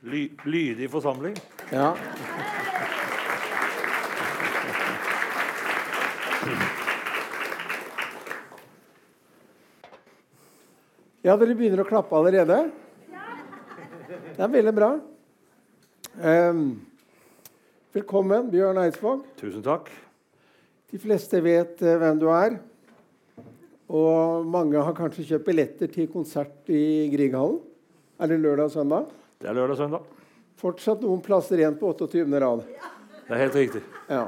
Ly lydig forsamling. Ja. Ja, dere begynner å klappe allerede? Det er veldig bra. Um, velkommen, Bjørn Eidsvåg. Tusen takk. De fleste vet uh, hvem du er. Og mange har kanskje kjøpt billetter til konsert i Grieghallen. Er det lørdag og søndag? Det er lørdag og søndag. Fortsatt noen plasser igjen på 28. rad. Det er helt riktig. Ja.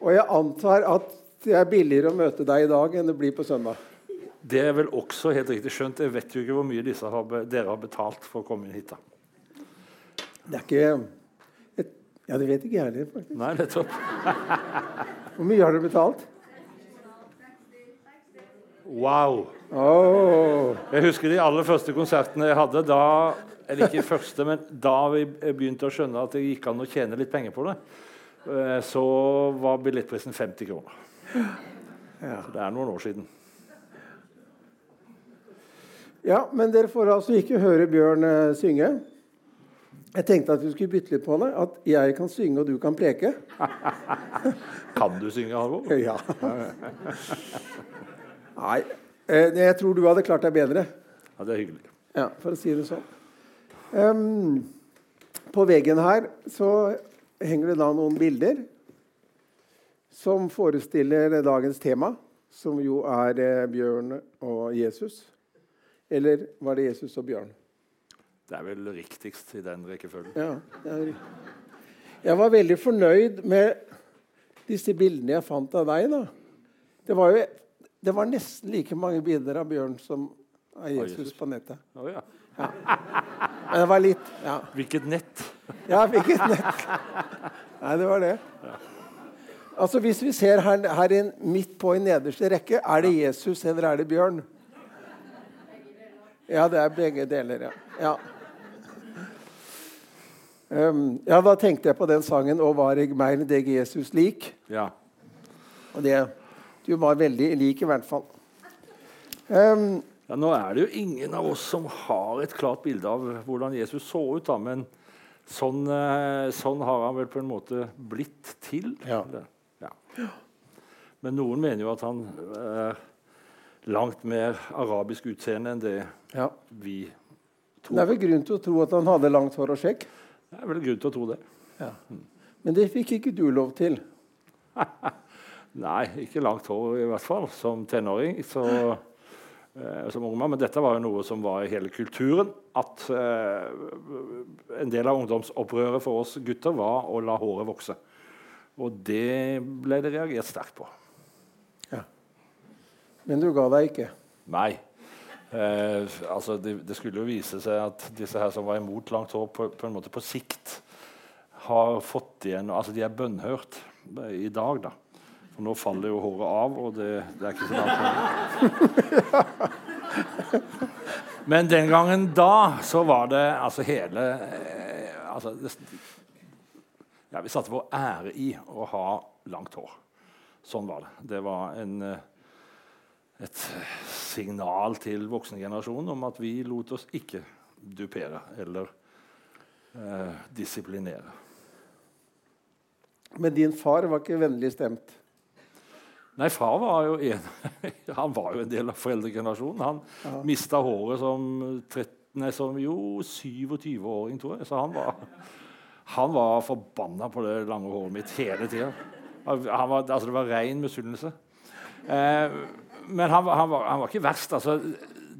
Og jeg antar at det er billigere å møte deg i dag enn det blir på søndag. Det er vel også helt riktig skjønt. Jeg vet jo ikke hvor mye har, dere har betalt for å komme inn hit. da. Det er ikke et, Ja, det vet ikke jeg heller, faktisk. Nei, nettopp. Hvor mye har dere betalt? Wow. Åh. Jeg husker de aller første konsertene jeg hadde. da, Eller ikke første, men da vi begynte å skjønne at det gikk an å tjene litt penger på det, eh, så var billettprisen 50 kroner. Ja. Så det er noen år siden. ja, men dere får altså ikke høre Bjørn eh, synge. Jeg tenkte at vi skulle bytte litt på det. At jeg kan synge, og du kan preke. Kan du synge, Halvor? Ja. Nei, eh, jeg tror du hadde klart deg bedre. Ja, det er hyggelig. Ja, for å si det sånn. Ehm, på veggen her så henger det da noen bilder som forestiller dagens tema, som jo er eh, Bjørn og Jesus. Eller var det Jesus og Bjørn? Det er vel riktigst i den rekkefølgen. Ja. Jeg var veldig fornøyd med disse bildene jeg fant av deg. da. Det var jo det var nesten like mange bilder av Bjørn som av Jesus, Jesus. på nettet. Oh, ja. Men det var litt ja. Hvilket nett? Ja, hvilket nett? Nei, det var det. Altså, Hvis vi ser her, her inn, midt på i nederste rekke, er det Jesus eller er det Bjørn? Ja, det er begge deler, ja. ja. Um, ja, da tenkte jeg på den sangen 'Å var eg meir deg Jesus lik'. Ja. Og det, du var veldig lik, i hvert fall. Um, Ja, nå er det jo ingen av oss som har et klart bilde av hvordan Jesus så ut. da, Men sånn, eh, sånn har han vel på en måte blitt til. Ja. Ja. Men noen mener jo at han er langt mer arabisk utseende enn det ja. vi Det er vel grunn til å tro at han hadde langt hår og skjegg. Det er vel grunn til å tro det. Men det fikk ikke du lov til. Nei, ikke langt hår i hvert fall, som tenåring. Så, eh, som ungdom. Men dette var jo noe som var i hele kulturen. At eh, en del av ungdomsopprøret for oss gutter var å la håret vokse. Og det ble det reagert sterkt på. Men du ga deg ikke. Nei. Eh, altså det, det skulle jo vise seg at disse her som var imot langt hår, på, på en måte på sikt har fått igjen Altså de er bønnhørt eh, i dag, da. For nå faller jo håret av, og det, det er ikke så langt. Men den gangen da så var det altså hele eh, altså, det, ja, Vi satte vår ære i å ha langt hår. Sånn var det. Det var en eh, et signal til voksengenerasjonen om at vi lot oss ikke dupere eller eh, disiplinere. Men din far var ikke vennlig stemt. Nei, far var jo en, han var jo en del av foreldregenerasjonen. Han Ja. mista håret som, 13, nei, som jo 27-åring, tror jeg. Så han var, han var forbanna på det lange håret mitt hele tida. Altså, det var rein misunnelse. Eh, men han, han, var, han var ikke verst. Altså,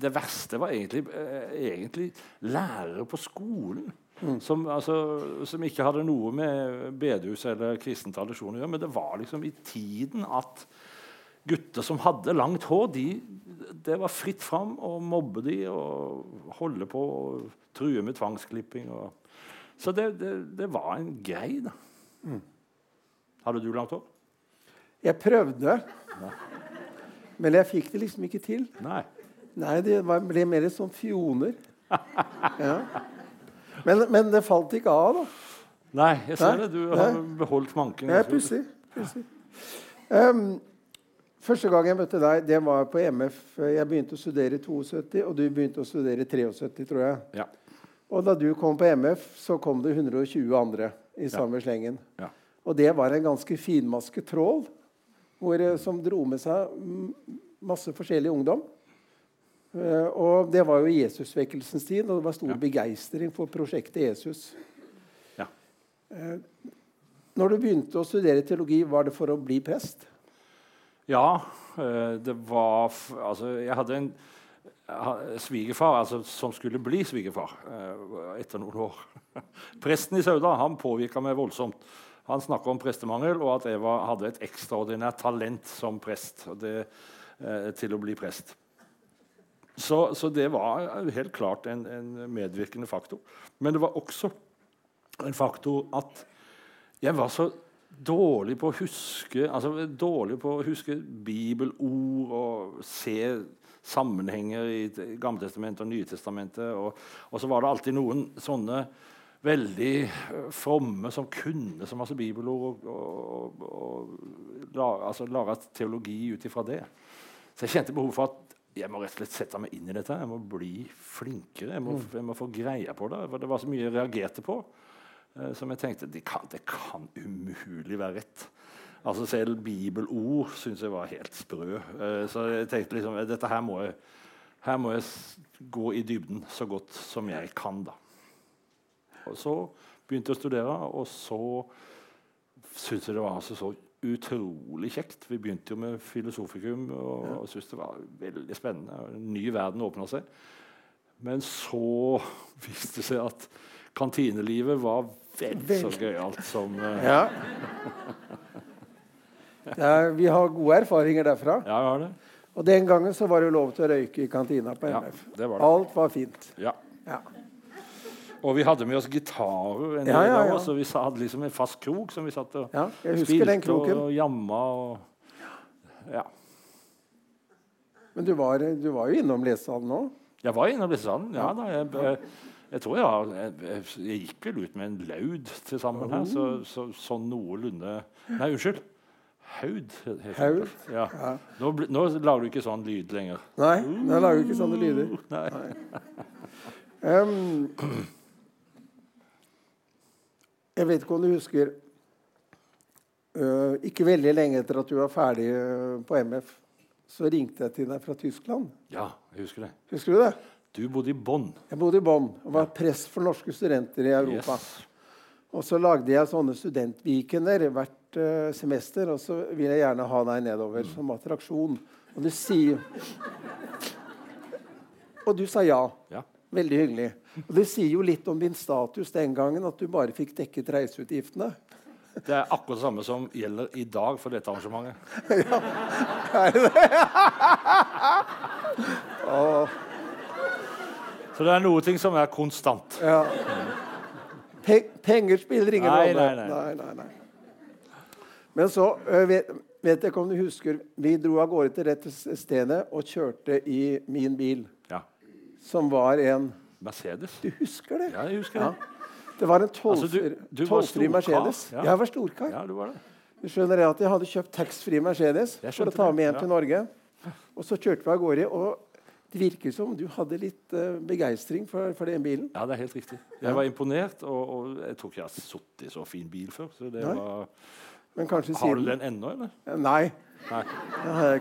det verste var egentlig, eh, egentlig lærere på skolen. Som, altså, som ikke hadde noe med bedehus eller kristen tradisjon å gjøre. Men det var liksom i tiden at gutter som hadde langt hår, de, det var fritt fram å mobbe de og holde på og true med tvangsklipping. Og, så det, det, det var en grei, da. Hadde du langt hår? Jeg prøvde, men jeg fikk det liksom ikke til. Nei. Nei, det var, ble mer sånn fjoner. Ja. Men, men det falt ikke av, da. Nei, jeg ser Nei, det. Du har nei. beholdt manken. Det er pussig. Um, første gang jeg møtte deg, det var på MF. Jeg begynte å studere i 72, og du begynte å studere i 73, tror jeg. Ja. Og da du kom på MF, så kom det 120 andre i samme slengen. Ja. Og det var en ganske finmasket trål hvor, eh, som dro med seg masse forskjellig ungdom. Eh, og det var jo Jesusvekkelsens tid, og det var stor Ja. begeistring for prosjektet Jesus. Ja. Eh, når du begynte å studere teologi, var det for å bli prest? Ja, eh, det var Altså, jeg hadde en svigerfar altså, som skulle bli svigerfar eh, etter noen år. Presten i Sauda han påvirka meg voldsomt. Han snakka om prestemangel og at jeg var, hadde et ekstraordinært talent som prest det, eh, til å bli prest. Så, så det var helt klart en, en medvirkende faktor. Men det var også en faktor at jeg var så dårlig på å huske altså dårlig på å huske bibelord og se sammenhenger i Gamletestamentet og Nytestamentet. Og, og så var det alltid noen sånne veldig eh, fromme som kunne så masse bibelord og, og, og la, altså, laga teologi ut ifra det. Så jeg kjente behov for at jeg må rett og slett sette meg inn i dette. Jeg må bli flinkere. Jeg må, jeg må få greie på det. For det var så mye jeg reagerte på. Eh, som jeg tenkte det kan, det kan umulig være rett. Altså Selv bibelord syns jeg var helt sprø. Eh, så jeg tenkte liksom eh, dette her må jeg, her må jeg gå i dybden så godt som jeg kan. da. Og så begynte jeg å studere, og så syntes jeg det var altså så utrolig kjekt. Vi begynte jo med filosofikum og, og syntes det var veldig spennende. En ny verden åpna seg. Men så viste det seg at kantinelivet var vel så gøyalt som eh, Ja. Er, vi har gode erfaringer derfra. Ja, vi har det. Og den gangen så var det lov til å røyke i kantina på Ja, det var det. Alt var fint. Ja. Ja. Og vi hadde med oss gitarer. En Ja, ja, oss, vi hadde liksom en fast krok som vi satt og den kroken. og jamma. Og, ja. Men du var, du var jo innom lesesalen nå. Jeg var innom lesesalen, Ja, da, jeg, jeg, tror har- jeg, jeg, gikk vel ut med en laud til sammen her, så, så, sånn noenlunde Nei, unnskyld. Haud. Haud? Ja. Ja. Nå, nå lager du ikke sånn lyd lenger. Nei, nå lager du ikke sånne lyder. Nei. Um, jeg vet ikke om du husker uh, Ikke veldig lenge etter at du var ferdig på MF, så ringte jeg til deg fra Tyskland. Ja, jeg husker det. Husker du det? Du bodde i Bonn. Jeg bodde i Bonn og var prest for norske studenter i Europa. Yes. Og så lagde jeg sånne studentweekender hvert uh, semester, og så vil jeg gjerne ha deg nedover som attraksjon. Og du sier Og du sa ja. Ja. Veldig hyggelig. Og Det sier jo litt om din status den gangen, at du bare fikk dekket reiseutgiftene. Det er akkurat det samme som gjelder i dag for dette arrangementet. Så det er noe ting som er konstant. Ja. Pe penger spiller ingen Nei, rolle. nei, nei. nei, nei. Men så vet, vet jeg ikke om du husker Vi dro av gårde til rett stedet og kjørte i min bil, Ja. som var en Mercedes. Du husker det? Ja, jeg husker det. Det var en Altså, tolvfri storkar, Mercedes. ja. Jeg var storkar. Ja, du var det. Du skjønner det at Jeg hadde kjøpt taxfree Mercedes for å ta med hjem ja. til Norge. Og så kjørte vi av gårde. Og det virker som du hadde litt uh, begeistring for, for den bilen. Ja, det er helt riktig. Jeg var imponert, og, og jeg tror ikke jeg har sittet i så fin bil før. Så det Nei. var... Men kanskje Har du den ennå, eller? Nei. Nei.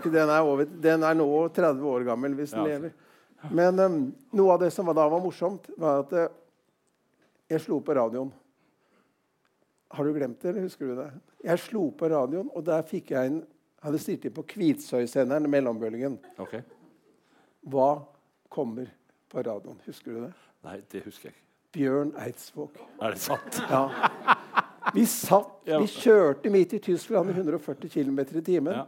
Den, er over, den er nå 30 år gammel, hvis den Ja, lever. Men um, noe av det som var da var morsomt, var at uh, jeg slo på radioen. Har du glemt det, eller husker du det? Jeg slo på radioen, og der fikk jeg en hadde stilt inn på Kvitsøysenderen, mellombølgen. Ok. Hva kommer på radioen? Husker du det? Nei, det husker jeg ikke. Bjørn Eidsvåg. Er det sant? Ja. Vi satt, vi kjørte midt i Tyskland i 140 km i timen. Ja.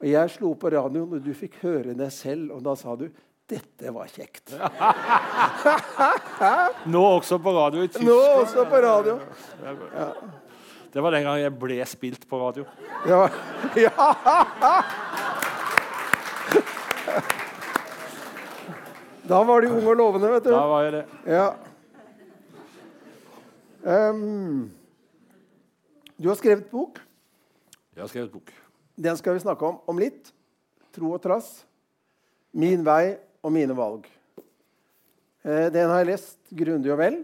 Og jeg slo på radioen, og du fikk høre det selv. Og da sa du 'Dette var kjekt'. Nå også på radio i Tyskland. Nå også på radio. Det var den gang jeg ble spilt på radio. Ja. ja. Da var de ung og lovende, vet du. Da var jeg det. Ja. Um, du har skrevet bok. Jeg har skrevet bok. Den skal vi snakke om om litt. Tro og trass. Min vei og mine valg. Eh, den har jeg lest grundig og vel.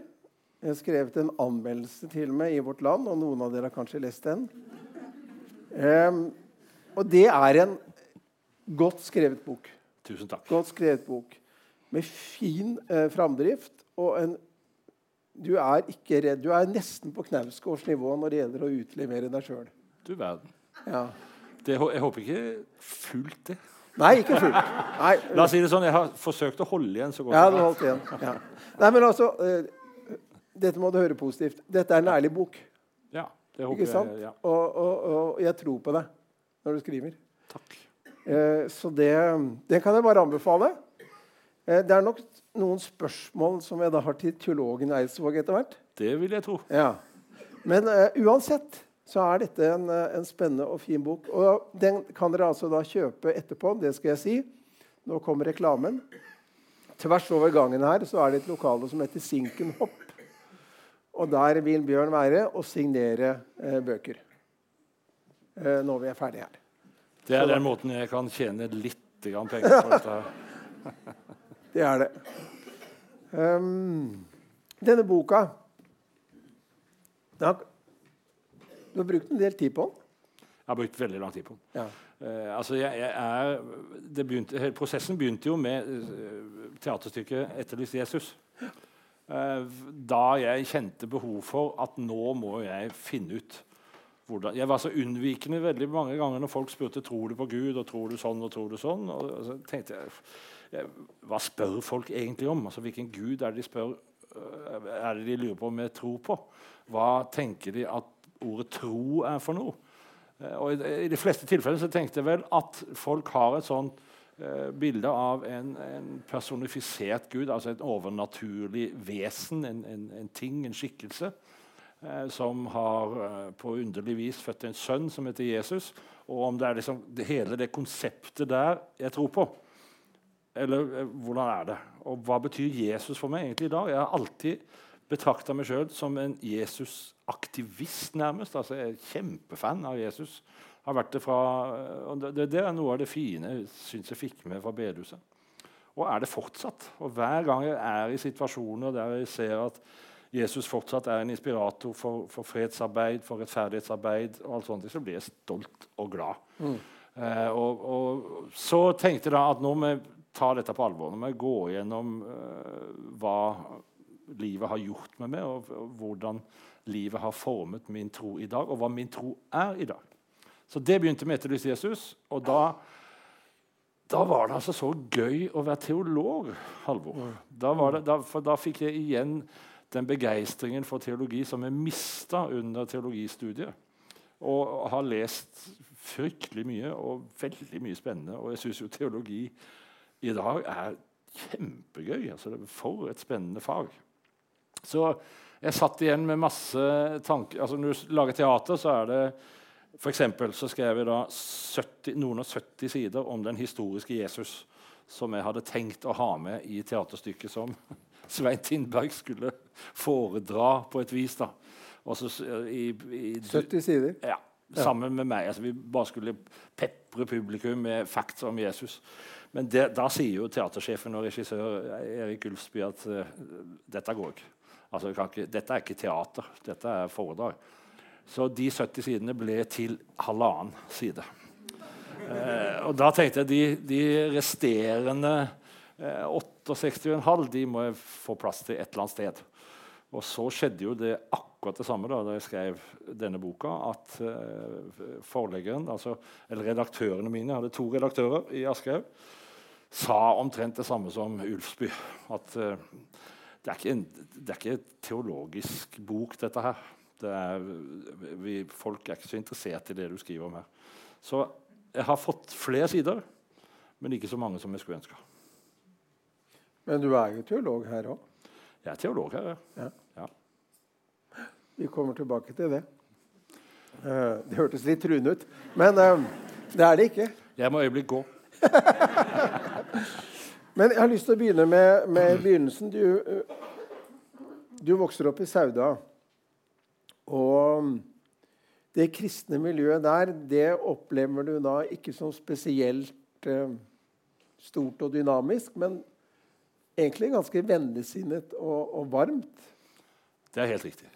Jeg har skrevet en anmeldelse til meg i Vårt Land, og noen av dere har kanskje lest den. Um, og det er en godt skrevet bok. Tusen takk. Godt skrevet bok. Med fin eh, framdrift. Og en, du er ikke redd. Du er nesten på Knausgårds nivå når det gjelder å utlevere deg sjøl. Du verden. Ja. Det, jeg håper ikke fullt det. Nei, ikke fullt. Nei. La oss si det sånn, Jeg har forsøkt å holde igjen så godt Ja, du har holdt igjen. Ja. Nei, men altså eh, Dette må du høre positivt. Dette er en ærlig bok. Ja, det håper Ikke sant? jeg. Ja. Og, og, og jeg tror på deg når du skriver. Takk. Eh, så det, det kan jeg bare anbefale. Eh, det er nok noen spørsmål som jeg da har til teologen Eidsvåg etter hvert. Det vil jeg tro. Ja. Men uh, uansett så er dette en, eh, en spennende og fin bok. Og den kan dere altså da kjøpe etterpå. Det skal jeg si. Nå kommer reklamen. Tvers over gangen her så er det et lokale som heter Sinkenhopp. Og der vil Bjørn være og signere eh, bøker. Eh, når vi er ferdige her. Det er den måten jeg kan tjene litt penger på dette. her. Det er det. Um, denne boka ja, Du har brukt en del tid på den. Jeg har brukt veldig lang tid på den. Ja. Uh, altså jeg, jeg er, det begynte, prosessen begynte jo med uh, teaterstykket 'Etterlyst Jesus'. Uh, da jeg kjente behov for at nå må jeg finne ut hvordan Jeg var så unnvikende veldig mange ganger når folk spurte tror du på Gud og tror du sånn og tror du sånn. Og, og så tenkte jeg, jeg Hva spør folk egentlig om? Altså, hvilken gud er det de spør øh, er det de lurer på om jeg tror på? Hva tenker de at ordet 'tro' er for noe? Eh, Og i, de fleste tilfeller så tenkte jeg vel at folk har et sånt eh, bilde av en, en personifisert gud, altså et overnaturlig vesen, en, en, en ting, en skikkelse, eh, som har eh, på underlig vis født en sønn som heter Jesus. Og om det er liksom hele det konseptet der jeg tror på. Eller eh, hvordan er det? Og hva betyr Jesus for meg egentlig i dag? Jeg har alltid betrakta meg sjøl som en Jesus-aktivist, nærmest. Altså, jeg er kjempefan av Jesus. Har vært det, fra, og det, det er noe av det fine jeg syns jeg fikk med fra bedehuset. Og er det fortsatt. Og hver gang jeg er i situasjoner der jeg ser at Jesus fortsatt er en inspirator for, for fredsarbeid, for rettferdighetsarbeid, og alt sånt, så blir jeg stolt og glad. Eh, og, og så tenkte jeg da at nå må jeg ta dette på alvor. Nå må jeg gå gjennom uh, hva livet har gjort med meg, og, og hvordan livet har formet min tro i dag, og hva min tro er i dag. Så det begynte med Etterlyst Jesus. Og da, da var det altså så gøy å være teolog, Halvor. Da, var det, da, for da fikk jeg igjen den begeistringen for teologi som jeg mista under teologistudiet. Og har lest fryktelig mye og veldig mye spennende. Og jeg syns jo teologi i dag er kjempegøy. Altså, det er for et spennende fag. Så jeg satt igjen med masse tanker. Altså, når du lager teater, så er det for eksempel så skrev jeg da 70, noen og 70 sider om den historiske Jesus, som jeg hadde tenkt å ha med i teaterstykket som Svein Tindberg skulle foredra på et vis. da. Også, i, i, 70 sider. ja, sammen med meg. Altså, vi bare skulle pepre publikum med facts om Jesus. Men det, da sier jo teatersjefen og regissør Erik Ulfsby at uh, dette går ikke. Altså, ikke. Dette er ikke teater, dette er foredrag. Så de 70 sidene ble til halvannen side. Uh, og da tenkte jeg de, de resterende uh, 68,5 de må jeg få plass til et eller annet sted. Og så skjedde jo det akkurat det samme da, da jeg skrev denne boka. At uh, forleggeren, altså, eller redaktørene mine, jeg hadde to redaktører i Aschehoug, sa omtrent det samme som Ulfsby. At uh, det, er ikke en, det er ikke et teologisk bok, dette her. Det er, vi, folk er ikke så interessert i det du skriver om her. Så jeg har fått flere sider, men ikke så mange som jeg skulle ønske. Men du er jo teolog her òg. Jeg er teolog her, ja. Ja. Vi kommer tilbake til det. Uh, det hørtes litt truende ut, men uh, det er det ikke. Jeg må øyeblikk gå. Men jeg har lyst til å begynne med, med begynnelsen. Du, du vokser opp i Sauda. Og det kristne miljøet der, det opplever du da ikke som spesielt eh, stort og dynamisk, men egentlig ganske vennligsinnet og, og varmt. Det er helt riktig.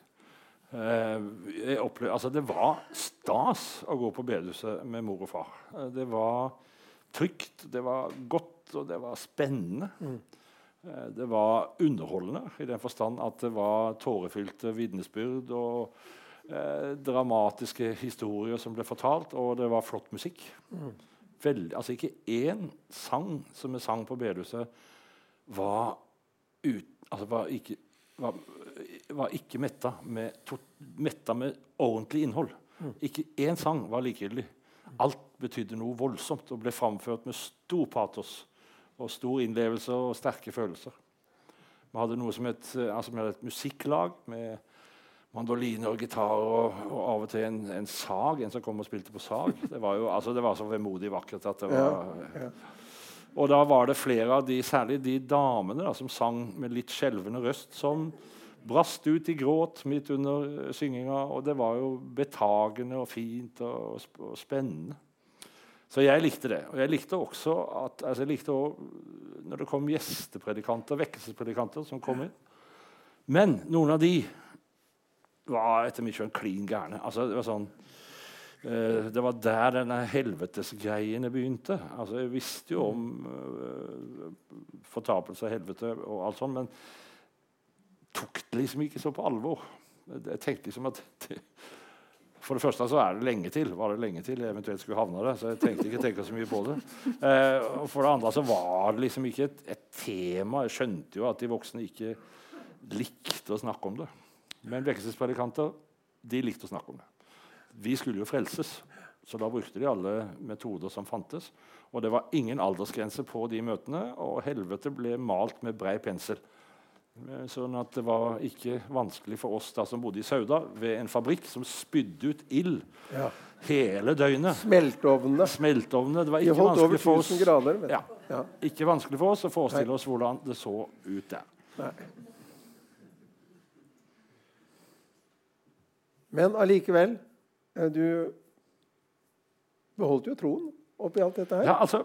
Eh, opplevde, altså det var stas å gå på bedehuset med mor og far. Eh, det var trygt, det var godt, og det var spennende. Mm. Det var underholdende i den forstand at det var tårefylte vitnesbyrd og eh, dramatiske historier som ble fortalt, og det var flott musikk. Mm. Veldig, altså Ikke én sang som vi sang på bedehuset, var, altså var ikke var, var ikke metta med, metta med ordentlig innhold. Mm. Ikke én sang var likegyldig. Alt betydde noe voldsomt og ble framført med stor patos og stor innlevelse og sterke følelser. Vi hadde noe som et, altså vi hadde et musikklag med mandoliner og gitar og, og, av og til en, en, sag, en som kom og spilte på sag. Det var jo altså det var så vemodig vakkert at det var ja, ja. Og da var det flere av de, særlig de damene da, som sang med litt skjelvende røst, som brast ut i gråt midt under uh, synginga. Og det var jo betagende og fint og, og, spennende. Så jeg likte det. Og jeg likte også at altså jeg likte også, når det kom gjestepredikanter, vekkelsespredikanter, som kom inn. Men noen av de var etter mitt skjønn klin gærne. Altså, det var sånn Uh, det var der denne helvetesgreiene begynte. Altså, jeg visste jo om uh, fortapelse av helvete, og alt sånt, men tok det liksom ikke så på alvor. Jeg tenkte liksom at det, For det første så er det lenge til. Var det lenge til jeg eventuelt skulle havne der, så jeg tenkte ikke tenke så mye på det. Eh, og for det andre så var det liksom ikke et, et tema. Jeg skjønte jo at de voksne ikke likte å snakke om det. Men vekkelsespredikanter de likte å snakke om det. Vi skulle jo frelses, så da brukte de alle metoder som fantes. Og det var ingen aldersgrense på de møtene, og helvete ble malt med brei pensel. Sånn at det var ikke vanskelig for oss da som bodde i Sauda, ved en fabrikk som spydde ut ild ja. hele døgnet. Smeltovnene. Smeltovnene. Det var ikke vanskelig oss 1000 grader. ja, Ja. ikke vanskelig for oss å forestille oss hvordan det så ut der. Nei. Men allikevel eh, Du beholdt jo troen oppi alt dette her. Ja, altså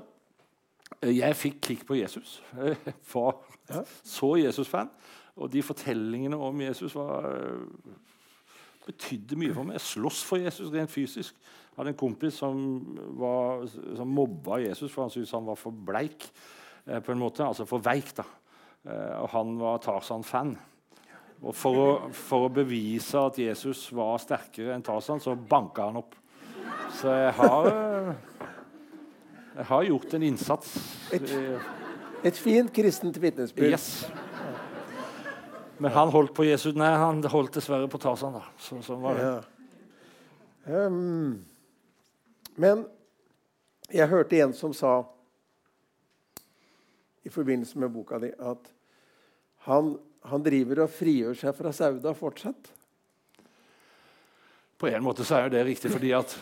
Jeg fikk klikk på Jesus. Jeg var Ja. så Jesus-fan. Og de fortellingene om Jesus var, betydde mye for meg. Jeg sloss for Jesus rent fysisk. Jeg hadde en kompis som, var, som mobba Jesus for han syntes han var for bleik. Eh, på en måte, Altså for veik. da. Eh, og han var Tarzan-fan. Og for å, for å bevise at Jesus var sterkere enn Tarzan, så banka han opp. Så jeg har eh, Jeg har gjort en innsats. Et, Et fint kristent vitnesbyrd. Yes. Men han holdt på Jesus Nei, han holdt dessverre på Tarzan. da. Så, sånn var det. Ja. Um, men jeg hørte en som sa i forbindelse med boka di at han, han driver og frigjør seg fra Sauda fortsatt. På en måte så er det riktig, fordi at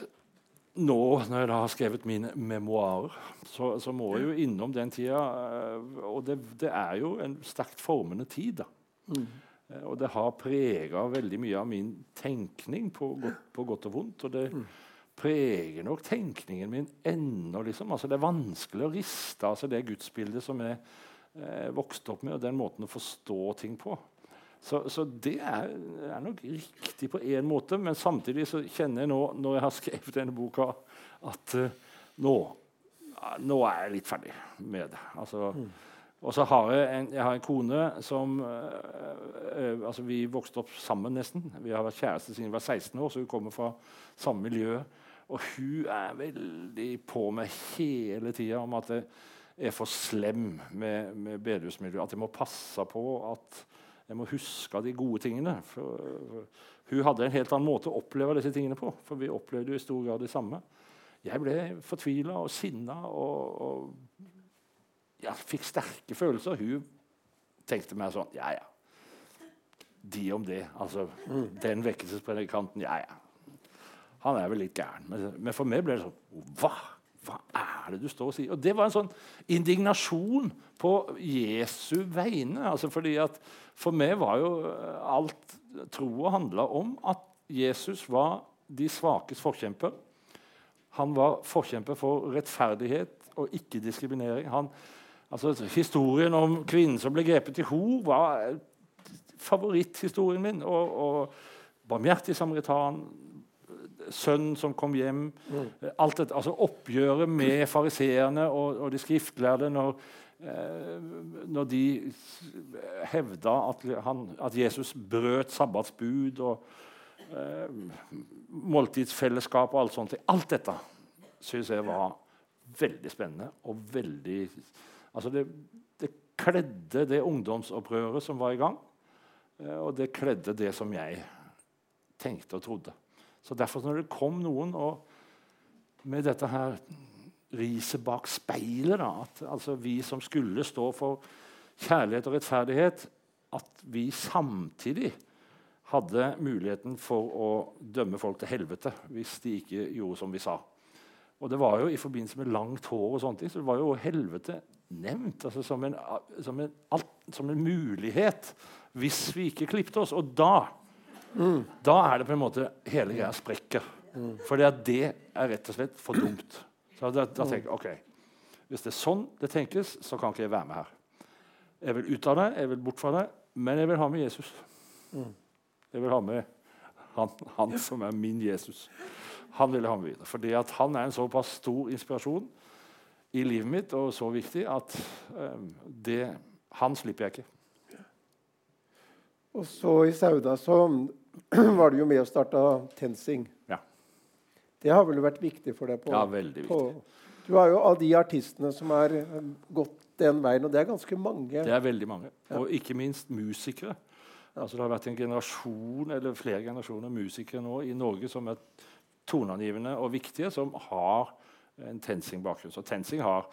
nå når jeg da har skrevet mine memoarer, så, så må jeg jo innom den tida. eh, Og det, det er jo en sterkt formende tid. da. Mm. Og det har prega veldig mye av min tenkning på godt, på godt og vondt. Og det preger nok tenkningen min ennå. Liksom. Altså, det er vanskelig å riste altså, det gudsbildet som jeg eh, vokste opp med, og den måten å forstå ting på. Så, så det er, er nok riktig på én måte, men samtidig så kjenner jeg nå, når jeg har skrevet denne boka, at uh, nå, nå er jeg litt ferdig med det. Altså, Og så har jeg en, jeg har en kone som uh, altså Vi vokste opp sammen nesten. Vi har vært kjærester siden vi var 16 år, så hun kommer fra samme miljø. Og hun er veldig på meg hele tida om at jeg er for slem med, med bedehusmiljøet. At jeg må passe på at jeg må huske de gode tingene. For, hun hadde en helt annen måte å oppleve disse tingene på. For vi opplevde jo i stor grad det samme. Jeg ble fortvila og sinna og, og jeg fikk sterke følelser. Hun tenkte meg sånn Ja, ja. De om det. Altså, Den vekkelsespredikanten. Ja, ja. Han er vel litt gæren. Men for meg ble det sånn Hva? Hva er det du står og sier? Og Det var en sånn indignasjon på Jesu vegne. Altså fordi at For meg var jo eh, alt troa handla om at Jesus var de svakes forkjemper. Han var forkjemper for rettferdighet og ikke-diskriminering. Altså, Historien om kvinnen som ble grepet i hor, var favoritthistorien min. Og, og barmhjertig samaritan, sønnen som kom hjem mm. alt dette, altså Oppgjøret med fariseerne og, og, de skriftlærde når, eh, når de hevda at, han, at, Jesus brøt sabbatsbud og eh, måltidsfellesskap og alt sånt. Alt dette syns jeg var veldig spennende og veldig altså det, det kledde det ungdomsopprøret som var i gang, eh, og det kledde det som jeg tenkte og trodde. Så derfor, når det kom noen og med dette her riset bak speilet, da, at altså vi som skulle stå for kjærlighet og rettferdighet, at vi samtidig hadde muligheten for å dømme folk til helvete hvis de ikke gjorde som vi sa. Og det var jo i forbindelse med langt hår og sånne ting, så det var jo helvete nevnt altså som, en, som, en, som en mulighet hvis vi ikke klipte oss. Og da Da er det på en måte hele greia sprekker. Mm. For det er rett og slett for dumt. Så da, da tenker jeg ok, Hvis det er sånn det tenkes, så kan ikke jeg være med her. Jeg vil ut av det, jeg vil bort fra det, men jeg vil ha med Jesus. Mm. Jeg vil ha med han, han som er min Jesus. Han vil jeg ha med videre. Fordi han er en såpass stor inspirasjon i livet mitt og så viktig at um, det, han slipper jeg ikke. Og så i Sauda så var du jo med og starta TenSing. Ja. Det har vel vært viktig for deg? På, ja, veldig viktig. På, du er jo av de artistene som har gått den veien, og det er ganske mange. Det er veldig mange. Ja. Og ikke minst musikere. Altså, det har vært en generasjon eller flere generasjoner musikere nå i Norge som er toneangivende og viktige, som har en TenSing-bakgrunn. Så TenSing har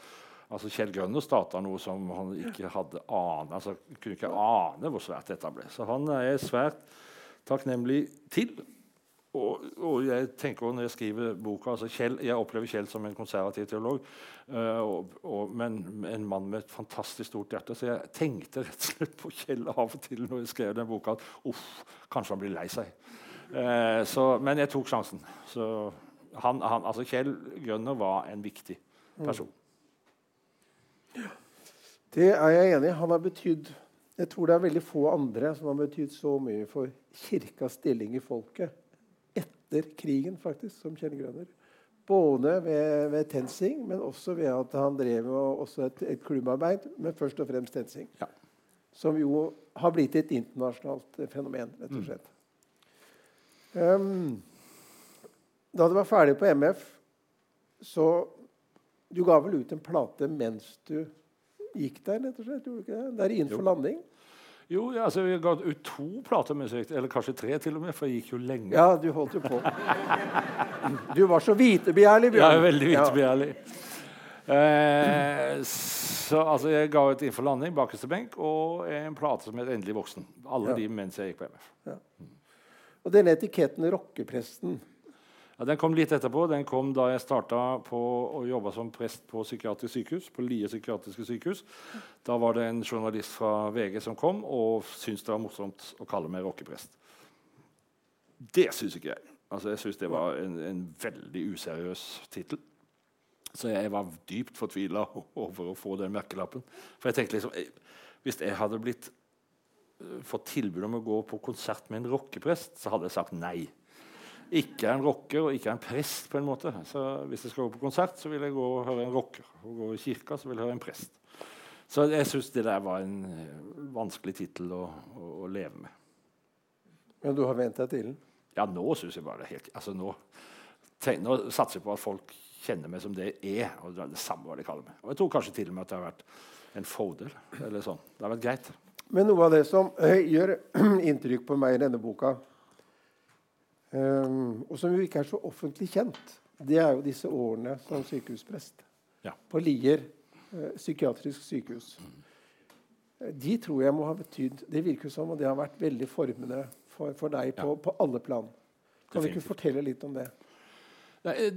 Altså Kjell Grønner starta noe som han ikke hadde ane, altså kunne ikke ane hvor svært dette ble. Så han er svært takknemlig til. Og, og, jeg tenker når jeg skriver boka altså Kjell, Jeg opplever Kjell som en konservativ teolog, uh, og, og, men en mann med et fantastisk stort hjerte. Så jeg tenkte rett og slett på Kjell av og til når jeg skrev den boka. at uff, kanskje han blir lei seg. Uh, så, men jeg tok sjansen. Så han, han, altså Kjell Grønner var en viktig person. Det er jeg enig i. Han har betydd Jeg tror det er veldig få andre som har betydd så mye for kirkas stilling i folket etter krigen, faktisk, som Kjell Grønner. Både ved, ved TenSing, men også ved at han drev et, et, klubbarbeid, men først og fremst TenSing. Ja. Som jo har blitt et internasjonalt fenomen, rett og mm. slett. Mm. Um, da du var ferdig på MF, så Du ga vel ut en plate mens du gikk der, rett og slett? Gjorde du ikke det? Der innenfor jo. landing? Jo, ja, altså, vi ga ut to plater med musikk, eller kanskje tre til og med, for jeg gikk jo lenge. Ja, du holdt jo på. Du var så vitebegjærlig, Bjørn. Ja, veldig vitebegjærlig. Ja. Eh, så altså, jeg ga ut 'Innenfor landing', 'Bakerste benk' og en plate som het 'Endelig voksen'. Alle ja. de mens jeg gikk på MF. Ja. Og den etiketten 'Rockepresten' Ja, den kom litt etterpå. Den kom da jeg starta å jobbe som prest på psykiatrisk sykehus. på Lie psykiatriske sykehus. Da var det en journalist fra VG som kom og syntes det var morsomt å kalle meg rockeprest. Det syns ikke jeg. Altså, jeg syns det var en, en veldig useriøs tittel. Så jeg var dypt fortvila over å få den merkelappen. For jeg tenkte liksom, Hvis jeg hadde blitt, eh, fått tilbud om å gå på konsert med en rockeprest, så hadde jeg sagt nei ikke er en rocker og ikke er en prest. på en måte. Så Hvis jeg skal gå på konsert, så vil jeg gå og høre en rocker. Og gå i kirka, så vil jeg høre en prest. Så jeg syns det der var en eh, vanskelig tittel å, å, å, leve med. Men du har vent deg til den? Ja, nå syns jeg bare det helt altså nå, tenk, nå satser jeg på at folk kjenner meg som det jeg er. og det er det samme hva de kaller meg. Og jeg tror kanskje til og med at det har vært en fordel. eller sånn. Det har vært greit. Men noe av det som uh, gjør inntrykk på meg i denne boka, Um, og som jo ikke er så offentlig kjent, det er jo disse årene som sykehusprest ja. på Lier uh, psykiatrisk sykehus. De tror jeg må ha betydd Det virker som og det har vært veldig formende for, for deg på, ja. på, alle plan. Kan du ikke fortelle litt om det?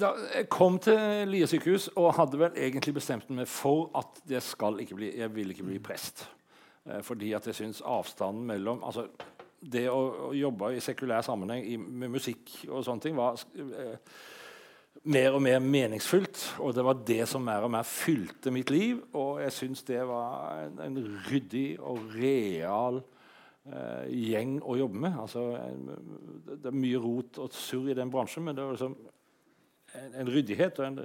Da jeg kom til Lier sykehus og hadde vel egentlig bestemt meg for at jeg, ikke bli, jeg vil ikke bli prest. Eh, fordi at jeg syns avstanden mellom altså, det å, å, jobbe i sekulær sammenheng i, med musikk og sånne ting var, eh, mer og mer meningsfullt. Og det var det som mer og mer fylte mitt liv. Og jeg syns det var en, en, ryddig og real eh, gjeng å jobbe med. Altså, en, det er mye rot og surr i den bransjen, men det var liksom en, en ryddighet og en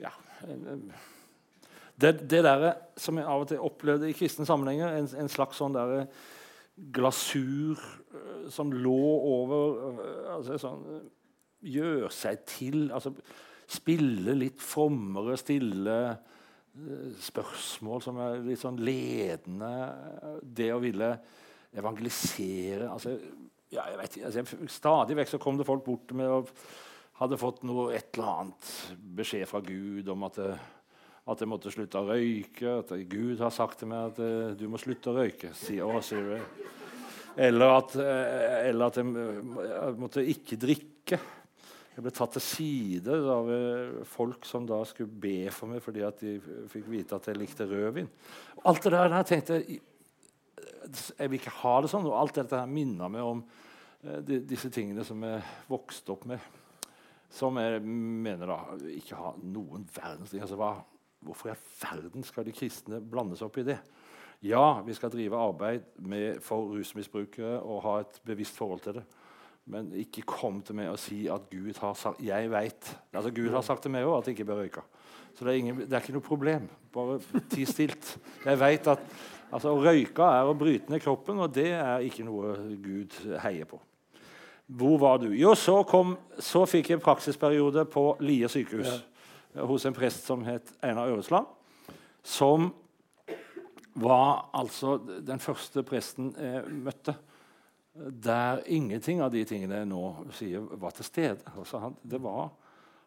Ja. det, det der som jeg av og til opplevde i kristne sammenhenger, en, slags sånn der glasur uh, som lå over uh, altså sånn, Gjør seg til altså Spille litt frommere, stille spørsmål som er litt sånn ledende. Det å ville evangelisere altså, ja, jeg vet, altså, Stadig vekk så kom det folk bort med og hadde fått noe, et eller annet beskjed fra Gud om at, at jeg måtte slutte å røyke. At Gud har sagt til meg at du må slutte å røyke. eller at, eller at jeg, måtte ikke drikke. Jeg ble tatt til side av eh, folk som da skulle be for meg fordi at de fikk vite at jeg likte rødvin. Alt det der, der tenkte jeg jeg vil ikke ha det sånn. Og alt dette her minner meg om eh, de, disse tingene som jeg vokste opp med. Som jeg mener da ikke har noen verdens ting. Altså, hva, hvorfor i all verden skal de kristne blande seg opp i det? Ja, vi skal drive arbeid med, for rusmisbrukere og ha et bevisst forhold til det. Men ikke kom til meg og si at Gud har sagt Jeg vet. Altså, Gud har sagt til meg òg at jeg ikke bør røyke. Så det er, ingen, det er, ikke noe problem. Bare ti stilt. Jeg vet at altså, Å røyke er å bryte ned kroppen, og det er ikke noe Gud heier på. Hvor var du? Jo, så, kom, så fikk jeg praksisperiode på Lier sykehus ja. Hos en prest som het Einar Øresland. Som var altså den første presten jeg møtte der ingenting av de tingene jeg nå sier, var til stede. Altså han, var,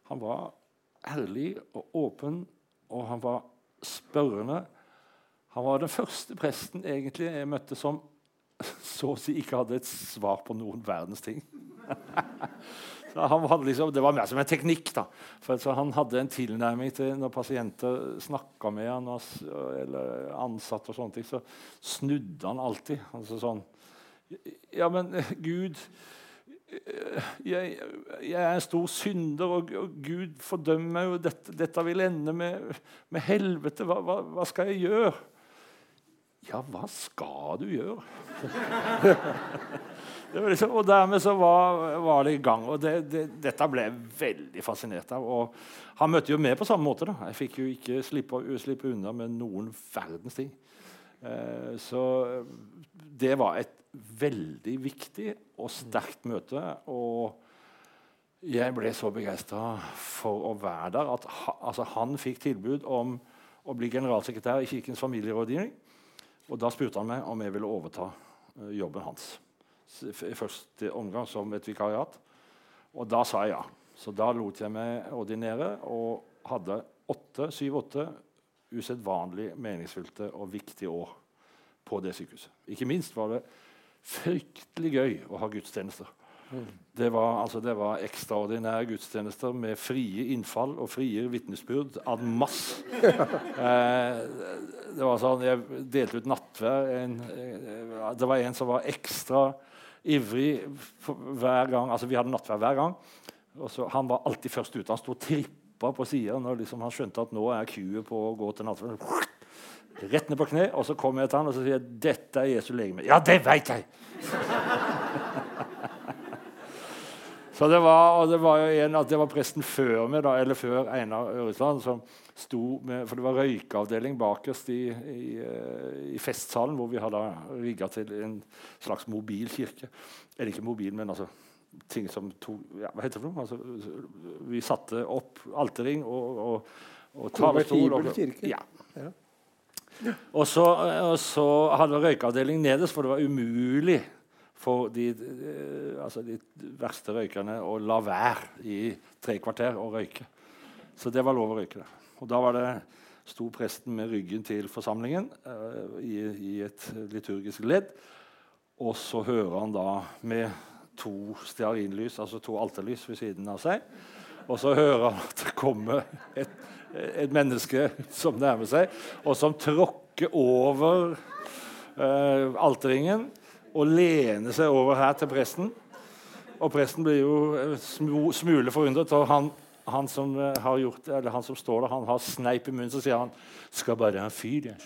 han, var, ærlig og åpen, og han var spørrende. Han var den første presten egentlig jeg møtte som så å si ikke hadde et svar på noen verdens ting. liksom, det var mer som en teknikk. da. For Han hadde en tilnærming til når pasienter snakka med han, eller ansatte, og sånne ting, så snudde han alltid. Altså sånn, ja, men Gud jeg, jeg, er en stor synder, og, Gud fordømmer meg. Dette, dette vil ende med, med helvete. Hva, hva, hva, skal jeg gjøre? Ja, hva skal du gjøre? liksom, og dermed så var, var, det i gang. og det, det, Dette ble jeg veldig fascinert av. og Han møtte jo meg på samme måte. da. Jeg fikk jo ikke slippe, slippe unna med noen verdens ting. Eh, så det var et veldig viktig og sterkt møte. Og jeg ble så begeistra for å være der at ha, altså han fikk tilbud om å bli generalsekretær i Kirkens familierådgivning. Og da spurte han meg om jeg ville overta uh, jobben hans. I første omgang som et vikariat. Og da sa jeg ja. Så da lot jeg meg ordinere og hadde syv-åtte usedvanlig meningsfylte og viktige år på det sykehuset. Ikke minst var det fryktelig gøy å ha gudstjenester. Det var, altså, det var, ekstraordinære gudstjenester med frie innfall og frie vitnesbyrd ad masse. Eh, det var sånn, Jeg delte ut nattvær. En, eh, det var en som var ekstra ivrig hver gang. altså Vi hadde nattvær hver gang. og så, Han var alltid først ute. Han sto og trippa på sida når liksom, han skjønte at nå er kuet på å gå til nattvær. Rett ned på kne, og så kommer jeg til han og så sier jeg, 'Dette er Jesu legeme'. 'Ja, det veit jeg!' Så det var, det var, jo en, det var presten før meg, da, eller før Einar Øresland, som sto med For det var røykeavdeling bakerst i, i, eh, i, festsalen, hvor vi hadde rigga til en slags mobil kirke. Eller ikke mobil, men altså ting som to, ja, Hva heter det for noe? Altså, vi satte opp alterring og, og, og talerstol. Og, kirke. Ja. ja. Og så, og så hadde vi røykeavdeling nederst, for det var umulig for de, altså de, verste røykerne å la være i tre kvarter å røyke. Så det var lov å røyke. Og da var det sto presten med ryggen til forsamlingen uh, i, i, et liturgisk ledd. Og så hører han da med to stearinlys, altså to alterlys ved siden av seg. Og så hører han at det kommer et et menneske som nærmer seg, og som tråkker over uh, alterringen og lener seg over her til presten. Og presten blir jo eh, smule forundret. og han, han, som eh, gjort, han som står der, han har sneip i munnen, så sier han 'Skal bare ha en fyr', jeg.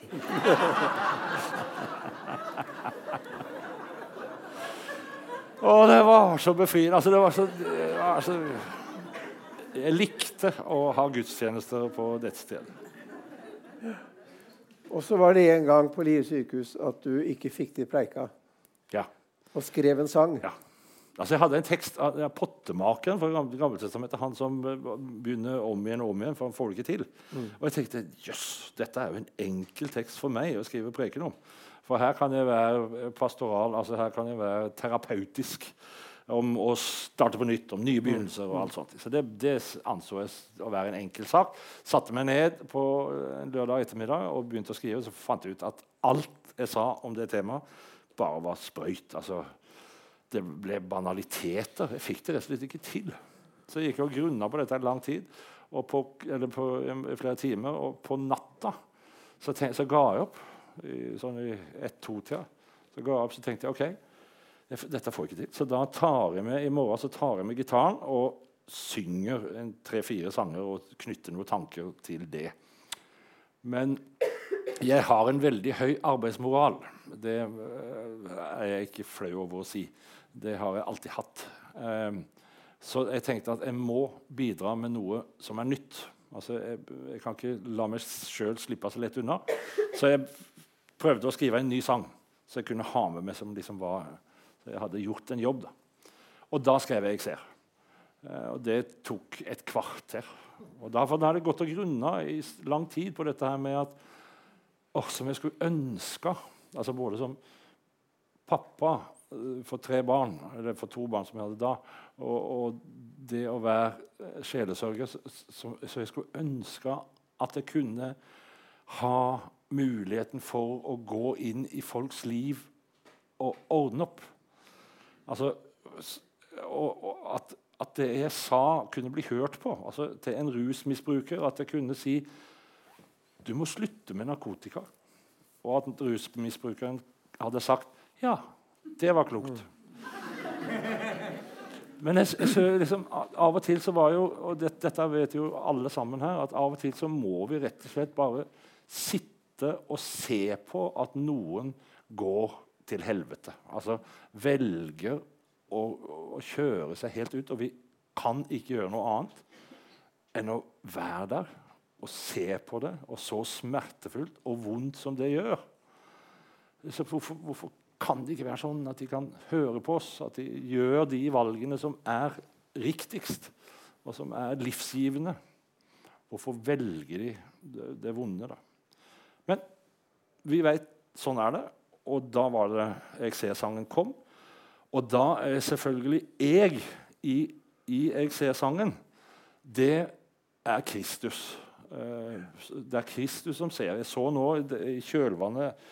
Og det var så befriende. Altså, det var så, det var så Jeg likte å ha gudstjenester på dette stedet. Og så var det en gang på Lier sykehus at du ikke fikk til preika, Ja. og skrev en sang. ja. Altså, jeg hadde en tekst av ja, Pottemakeren fra Gammeltestamentet. Han som eh, begynner om igjen og om igjen, for han får det ikke til. Og jeg tenkte jøss, dette er jo en enkel tekst for meg å skrive preken om. For her kan jeg være pastoral, altså her kan jeg være terapeutisk. Om å starte på nytt, om nye begynnelser og alt sånt. Så det, det anså jeg å være en enkel sak. Satte meg ned på en lørdag ettermiddag og begynte å skrive. Så fant jeg ut at alt jeg sa om det temaet, bare var sprøyt. altså det ble banaliteter. Jeg fikk det rett og slett ikke til. Så jeg gikk og grunna på dette i lang tid, på, eller på flere timer. Og på natta så, tenk, så ga jeg opp. I, sånn i ett-to-tida. Så ga jeg opp, så tenkte jeg OK, det- dette får jeg ikke til. Så da tar jeg med i morgen så tar jeg med gitaren og synger tre-fire sanger og knytter noen tanker til det. Men jeg har en veldig høy arbeidsmoral. Det øh, er jeg ikke flau over å si. Det har jeg alltid hatt. Um, så jeg tenkte at jeg må bidra med noe som er nytt. Altså, jeg, jeg kan ikke la meg sjøl slippe så lett unna. Så jeg prøvde å skrive en ny sang så jeg kunne ha med meg som liksom var Så jeg hadde gjort en jobb. da. Og da skrev jeg 'Jeg ser'. Eh, og det tok et kvarter. Og Derfor hadde jeg gått og grunna i lang tid på dette her med at åh, som jeg skulle ønske altså Både som pappa eh, for tre barn, eller for to barn som jeg hadde da, og, og det å være eh, sjelesørger, så jeg skulle ønske at jeg kunne ha muligheten for å gå inn i folks liv og ordne opp. Altså, og, og at, at det jeg sa, kunne bli hørt på. Altså, til en rusmisbruker. At jeg kunne si du må slutte med narkotika. Og at rusmisbrukeren hadde sagt ja, det var klokt. Men jeg, jeg, liksom, av og til så var jo og det, Dette vet jo alle sammen her. at Av og til så må vi rett og slett bare sitte og se på at noen går til helvete. Altså velger å, å kjøre seg helt ut. Og vi kan ikke gjøre noe annet enn å være der og se på det, og så smertefullt og vondt som det gjør. Så hvorfor, hvorfor kan det ikke være sånn at de kan høre på oss, at de gjør de valgene som er riktigst, og som er livsgivende? Hvorfor velger de det, det vonde, da? Men vi vet sånn er det, og da var det Jeg ser-sangen kom. Og da er selvfølgelig jeg i, i Jeg ser-sangen, det er Kristus. Eh, Det er Kristus som ser. Jeg så nå i kjølvannet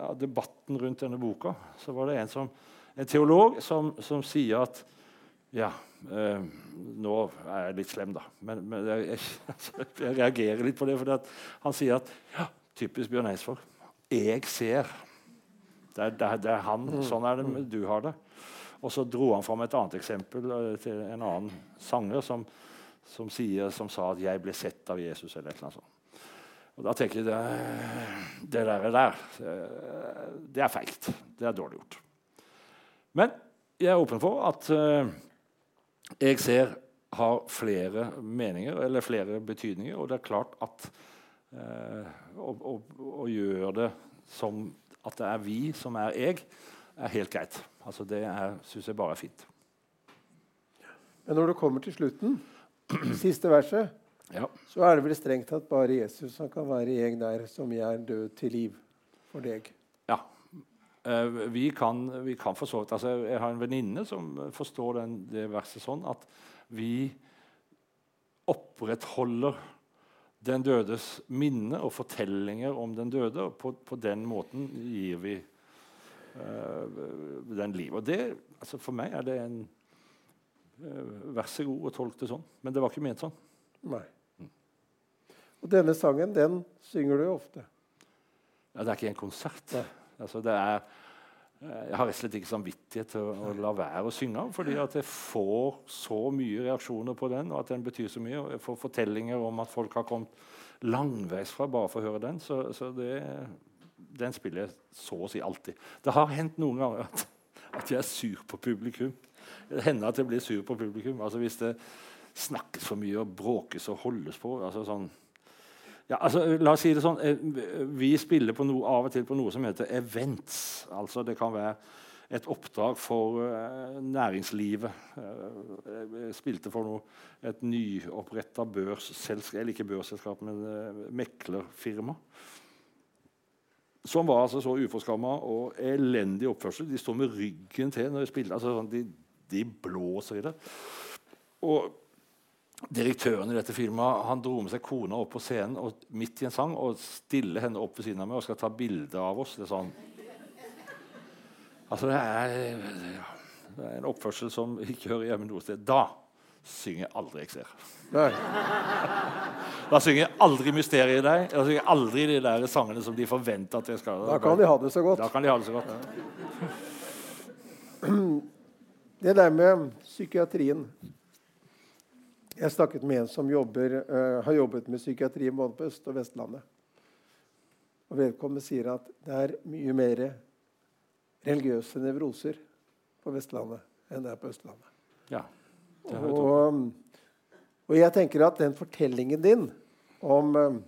av debatten rundt denne boka, så var det en, som, en teolog som, som sier at Ja, eh, nå er jeg litt slem, da. Men, men jeg, jeg, jeg reagerer litt på det. For han sier at ja, typisk Bjørn Eidsvåg. Jeg ser. Det er, det er, det er han. Sånn er det du har det. Og så dro han fram et annet eksempel eh, til en annen sanger som, som, sier, som sa at 'jeg ble sett av Jesus'. eller et eller annet sånt. Og da tenker jeg det, det der, der eh, det er feigt. Det er dårlig gjort. Men jeg er åpen for at eh, jeg ser har flere meninger eller flere betydninger. Og det er klart at eh, å, å, å gjøre det som at det er vi som er jeg, er helt greit. Altså Det syns jeg bare er fint. Men når du kommer til slutten, siste verset, Ja. så er det vel strengt tatt bare Jesus som kan være jeg der, som jeg er død til liv for deg. ja. Eh, vi, kan, vi kan for så vidt altså, Jeg har en venninne som forstår den, det verset sånn at vi opprettholder den dødes minne og fortellinger om den døde. og På, på den måten gir vi eh, den liv. Og det, altså For meg er det en Vær så god og tolk det sånn. Men det var ikke ment sånn. Nei. Og denne sangen, den synger du jo ofte. Ja, det er ikke en konsert. Altså, det er eh, jeg har rett og slett ikke samvittighet til å, å la være å synge. Fordi at jeg får så mye reaksjoner på den, og at den betyr så mye. Og jeg får fortellinger om at folk har kommet langveisfra bare for å høre den. Så, så det, den spiller jeg så å si alltid. Det har hendt noen ganger at, at jeg er sur på publikum. Det hender at jeg blir sur på publikum. Altså Hvis det snakkes for mye og bråkes og holdes på. altså sånn ja, altså, la oss si det sånn, eh, Vi spiller noe, av og til på noe som heter events. Altså, det kan være et oppdrag for uh, næringslivet. Uh, jeg spilte for noe, et nyoppretta børsselskap Eller ikke børsselskap, men uh, meklerfirma. Som var altså så uforskamma og elendig oppførsel. De står med ryggen til når de spiller. Altså, sånn, de, blåser i det. Og Direktøren i dette firmaet han dro med seg kona opp på scenen og, midt i en sang og stiller henne opp ved siden av meg og skal ta bilde av oss. Det er sånn Altså, det er, det er, en oppførsel som ikke hører hjemme noe sted. Da synger jeg aldri ser'. Da synger jeg aldri 'Mysteriet' i deg. Da synger jeg aldri de der sangene som de forventer at jeg skal. Da kan de ha det så godt. Da kan de ha det så godt. Det der med psykiatrien jeg snakket med en som jobber, uh, har jobbet med psykiatri både på Øst- og Vestlandet. Og Vedkommende sier at det er mye mer religiøse nevroser på Vestlandet enn det er på Østlandet. Ja, det har jeg og, og, jeg tenker at den fortellingen din om um,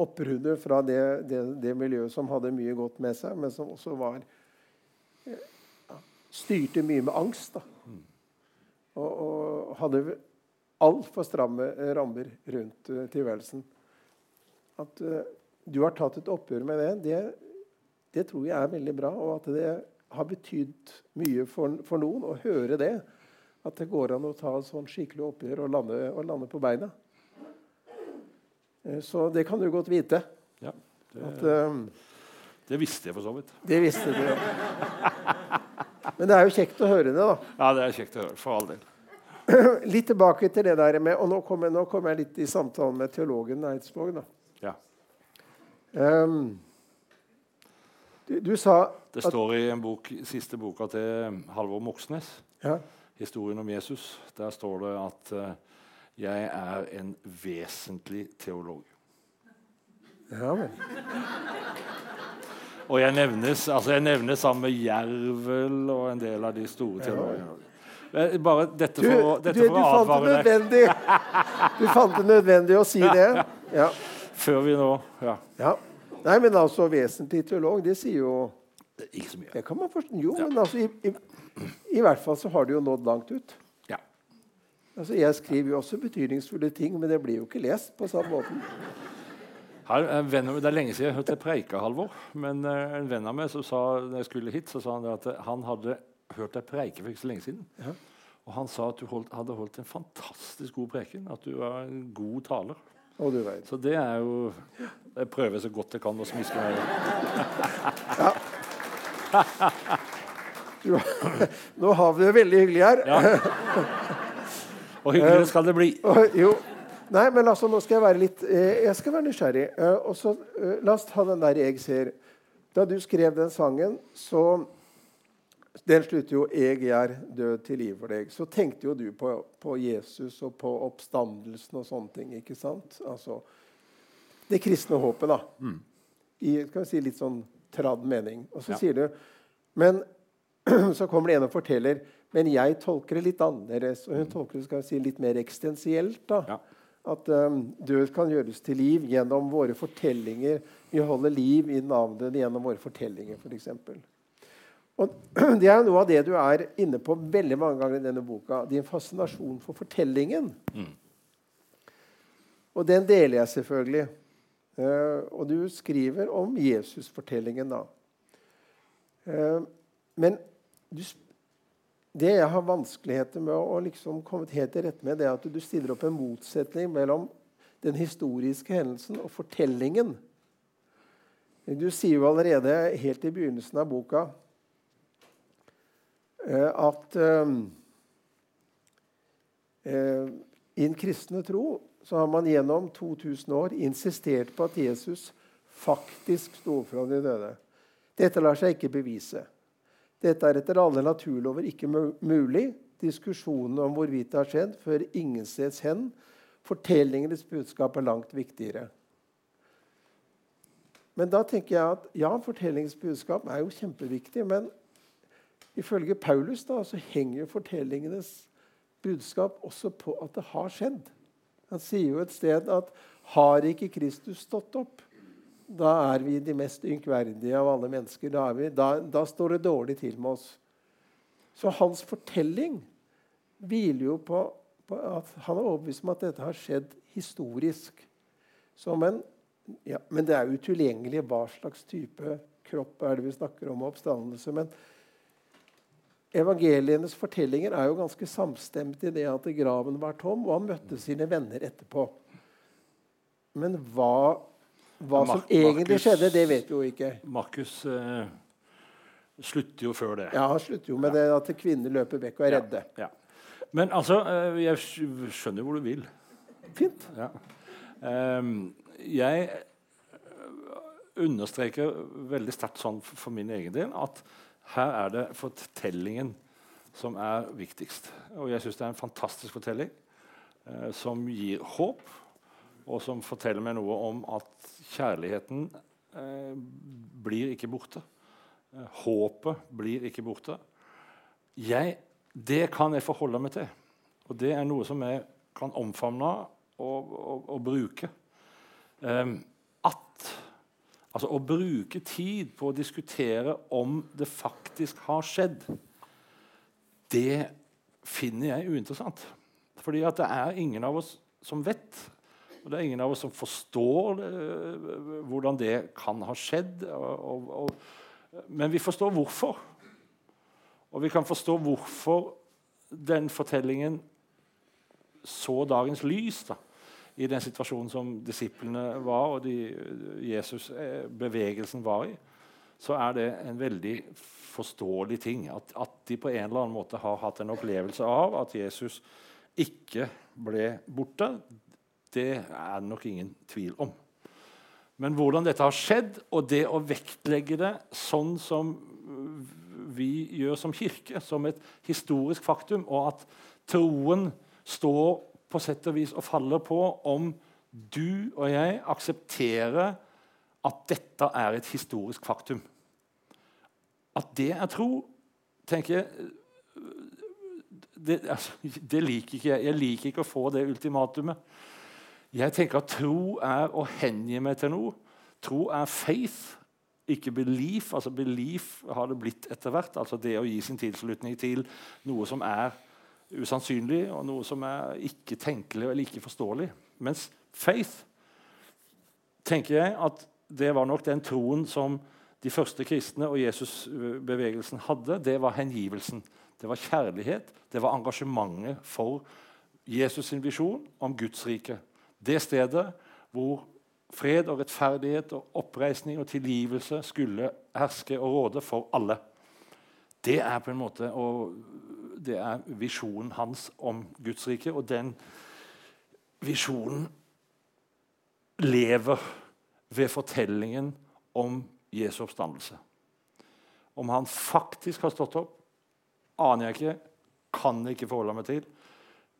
opprundet fra det, det, det, miljøet som hadde mye godt med seg, men som også var ja, styrte mye med angst da. Og, og hadde altfor stramme eh, rammer rundt uh, tilværelsen. At uh, du har tatt et oppgjør med det, det, det, tror jeg er veldig bra. Og at det har betydd mye for, for, noen å høre det. At det går an å ta et sånn skikkelig oppgjør og lande, og lande på beina. Uh, så det kan du godt vite. Ja, det, at, um, det visste jeg for så vidt. Det visste du, ja. Men det er jo kjekt å høre det, da. Ja, det er kjekt å høre. For all del. litt tilbake til det der med Og nå kommer, jeg, kom jeg litt i samtalen med teologen Eidsvåg. Ja. Um, du, du, sa Det står i en bok, siste boka til Halvor Moxnes, ja. 'Historien om Jesus', der står det at uh, 'jeg er en vesentlig teolog'. Ja vel. Og jeg nevnes, altså jeg nevnes sammen med Jervel og en del av de store teologene. Eh, bare dette for, du, dette du, for å advare deg. Du fant det nødvendig å si det? Ja. Før vi nå ja. ja. Nei, men altså vesentlig teolog, det sier jo Ikke så mye. Det kan man forstå. Jo, ja. men altså i, i, i, hvert fall så har det jo nådd langt ut. Ja. Altså, Jeg skriver jo også betydningsfulle ting, men det blir jo ikke lest på samme måten. Her, venn, det er lenge siden jeg hørte jeg preike, Halvor. Men uh, en venn av meg som sa når jeg skulle hit, så sa han at han hadde hørt deg preike for ikke så lenge siden. Ja. Og han sa at du holdt, hadde holdt en fantastisk god preken. At du var en god taler. Og du vet. Så det er jo Jeg prøver så godt jeg kan å smiske meg. ja. Nå har vi det veldig hyggelig her. Ja. Og hyggelig skal det bli. Jo. Nei, men altså, nå skal jeg være litt eh, Jeg skal være nysgjerrig. Uh, og så, uh, La oss ta den der jeg ser. Da du skrev den sangen, så den slutter jo 'Jeg er død til liv for deg'. Så tenkte jo du på, på, Jesus og på oppstandelsen og sånne ting. ikke sant? Altså, det kristne håpet, da. Mm. I skal vi si, litt sånn tradd mening. Og så ja. sier du Men så kommer det en og forteller men jeg tolker det litt annerledes. Og hun mm. tolker det skal vi si, litt mer ekstensielt. da. Ja. At um, død kan gjøres til liv gjennom våre fortellinger. Vi holder liv i navnet gjennom våre fortellinger, f.eks. For og Det er noe av det du er inne på veldig mange ganger i denne boka. Din fascinasjon for fortellingen. Mm. Og den deler jeg selvfølgelig. Uh, og du skriver om Jesusfortellingen, da. Uh, men du, det jeg har vanskeligheter med å liksom komme helt til rette med, det er at du stiller opp en motsetning mellom den historiske hendelsen og fortellingen. Du sier jo allerede helt i begynnelsen av boka Eh, at eh, eh, i den kristne tro så har man gjennom 2000 år insistert på at Jesus faktisk sto fra de døde. Dette lar seg ikke bevise. Dette er etter alle naturlover ikke mulig. Diskusjonene om hvorvidt det har skjedd, fører ingensteds hen. Fortellingenes budskap er langt viktigere. Men da tenker jeg at ja, fortellingens budskap er jo kjempeviktig. Men ifølge Paulus da, så henger fortellingenes budskap også på at det har skjedd. Han sier jo et sted at har ikke Kristus stått opp, da er vi de mest ynkverdige av alle mennesker. Da, vi, da, da, står det dårlig til med oss. Så hans fortelling hviler jo på, på at han er overbevist om at dette har skjedd historisk. En, ja, men det er utilgjengelig hva slags type kropp er det vi snakker om, oppstandelse. Men evangelienes fortellinger er jo ganske samstemt i det at graven var tom, og han møtte sine venner etterpå. Men hva hva som egentlig Marcus, skjedde, det vet vi jo ikke. Markus eh, slutter jo før det. Ja, han slutter jo med det at kvinner løper vekk og er redde. Ja, ja. Men altså, eh, jeg skjønner hvor du vil. Fint. Ja. Um, jeg understreker veldig sterkt sånn for min egen del at her er det fortellingen som er viktigst. Og jeg syns det er en fantastisk fortelling eh, som gir håp, og som forteller meg noe om at kjærligheten eh, blir ikke borte. Eh, håpet blir ikke borte. Jeg, det kan jeg forholde meg til. Og det er noe som jeg kan omfavne og, og, og bruke. Eh, at Altså å bruke tid på å diskutere om det faktisk har skjedd, det finner jeg uinteressant. Fordi at det er ingen av oss som vet og det er ingen av oss som forstår det, hvordan det kan ha skjedd. Og, og, og, men vi forstår hvorfor. Og vi kan forstå hvorfor den fortellingen så dagens lys da, i den situasjonen som disiplene var, og de, Jesus-bevegelsen var i. Så er det en veldig forståelig ting. At, at de på en eller annen måte har hatt en opplevelse av at Jesus ikke ble borte. Det er det nok ingen tvil om. Men hvordan dette har skjedd, og det å vektlegge det sånn som vi gjør som kirke, som et historisk faktum, og at troen står på sett og vis og faller på om du og jeg aksepterer at dette er et historisk faktum. At det er tro, tenker jeg det, altså, det liker ikke jeg. Jeg liker ikke å få det ultimatumet. Jeg tenker at tro er å hengi meg til noe. Tro er faith, ikke belief. Altså Belief har det blitt etter hvert. altså Det å gi sin tilslutning til noe som er usannsynlig, og noe som er ikke tenkelig eller ikke forståelig. Mens faith tenker jeg at det var nok den troen som de første kristne og Jesusbevegelsen hadde. Det var hengivelsen. Det var kjærlighet. Det var engasjementet for Jesus' sin visjon om Guds rike. Det stedet hvor fred og rettferdighet og oppreisning og tilgivelse skulle herske og råde for alle. Det er på en måte det er visjonen hans om Guds rike. Og den visjonen lever ved fortellingen om Jesu oppstandelse. Om han faktisk har stått opp, aner jeg ikke, kan jeg ikke forholde meg til.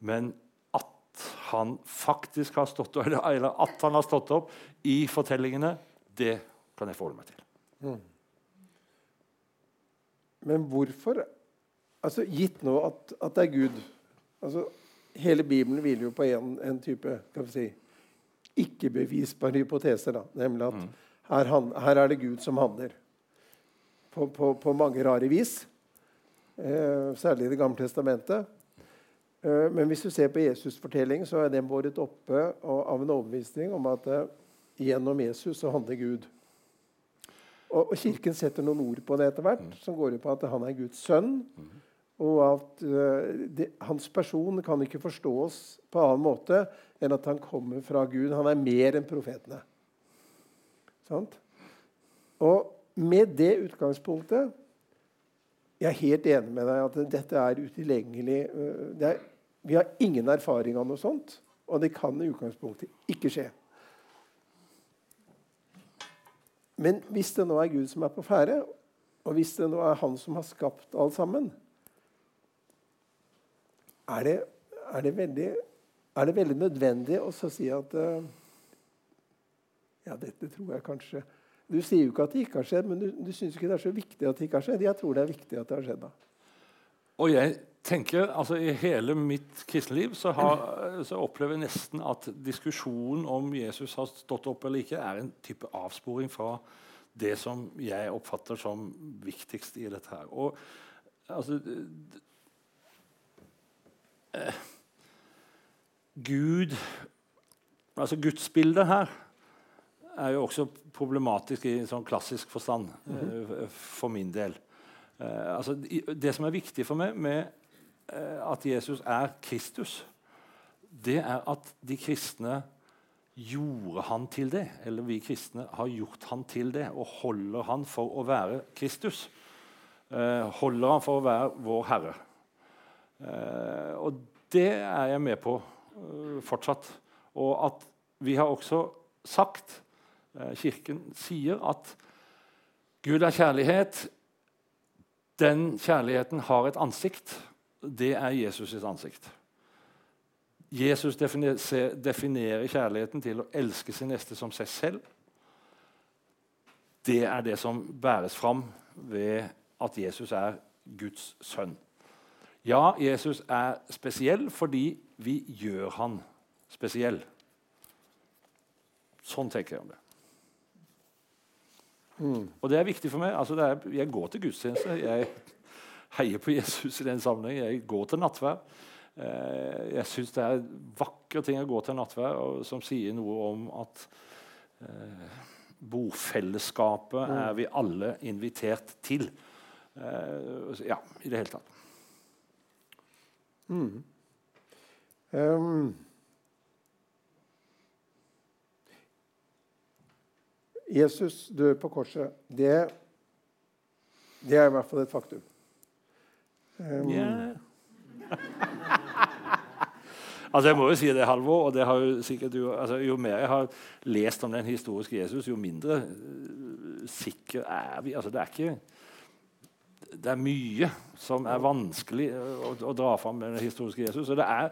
Men han faktisk har stått opp, eller at han har stått opp i fortellingene, det kan jeg forholde meg til. Mm. Men hvorfor altså Gitt nå at, at det er Gud altså Hele Bibelen hviler jo på en, en type kan vi si, ikke-bevisbar hypotese. Da, nemlig at mm. her, her, er det Gud som handler. På, på, på mange rare vis. Eh, særlig i Det gamle testamentet. Eh, men hvis du ser på Jesus' fortelling, så er den båret oppe av en overbevisning om at eh, gjennom Jesus så handler Gud. Og, Kirken setter noen ord på det etter hvert, mm. som går ut på at han er Guds sønn. Mm. Og at uh, det, hans person kan ikke forstås på annen måte enn at han kommer fra Gud. Han er mer enn profetene. Sant? Og med det utgangspunktet Jeg er helt enig med deg at dette er utilgjengelig. Det er vi har ingen erfaring av noe sånt, og det kan i utgangspunktet ikke skje. Men hvis det nå er Gud som er på ferde, og hvis det nå er Han som har skapt alt sammen, er det, er det, veldig, er det veldig, nødvendig å si at uh, Ja, dette tror jeg kanskje Du sier jo ikke at det ikke har skjedd, men du, du syns ikke det er så viktig at det ikke har skjedd. Jeg tror det er viktig at det har skjedd. da. Og jeg tenker, altså I hele mitt kristenliv så, så opplever jeg nesten at diskusjonen om Jesus har stått opp eller ikke, er en type avsporing fra det som jeg oppfatter som viktigst i dette her. Og altså eh, Gud Altså gudsbildet her er jo også problematisk i sånn klassisk forstand eh, for min del. Eh, altså, det som er viktig for meg med eh, at Jesus er Kristus, det er at de kristne gjorde han til det. Eller vi kristne har gjort han til det og holder han for å være Kristus. Eh, holder han for å være vår Herre. Eh, og det er jeg med på uh, fortsatt. Og at vi har også sagt, uh, Kirken sier, at Gud er kjærlighet. Den kjærligheten har et ansikt. Det er Jesus' sitt ansikt. Jesus definerer kjærligheten til å elske sin neste som seg selv. Det er det som bæres fram ved at Jesus er Guds sønn. Ja, Jesus er spesiell fordi vi gjør han spesiell. Sånn tenker jeg om det. Mm. Og det er viktig for meg. Altså, er, jeg går til gudstjeneste. Jeg heier på Jesus i den sammenheng. Jeg går til nattvær. Eh, jeg syns det er vakre ting å gå til nattvær som sier noe om at eh, bofellesskapet mm. er vi alle invitert til. Eh, ja, i det hele tatt. Mm. Um, Jesus dør på korset. Det, det, er i hvert fall et faktum. Um, yeah. altså Jeg må jo si det, Halvor. og det har Jo sikkert du, altså, jo mer jeg har lest om den historiske Jesus, jo mindre uh, sikker er vi. Altså, det er ikke det er mye som er vanskelig å, å dra fram med den historiske Jesus. Og det er,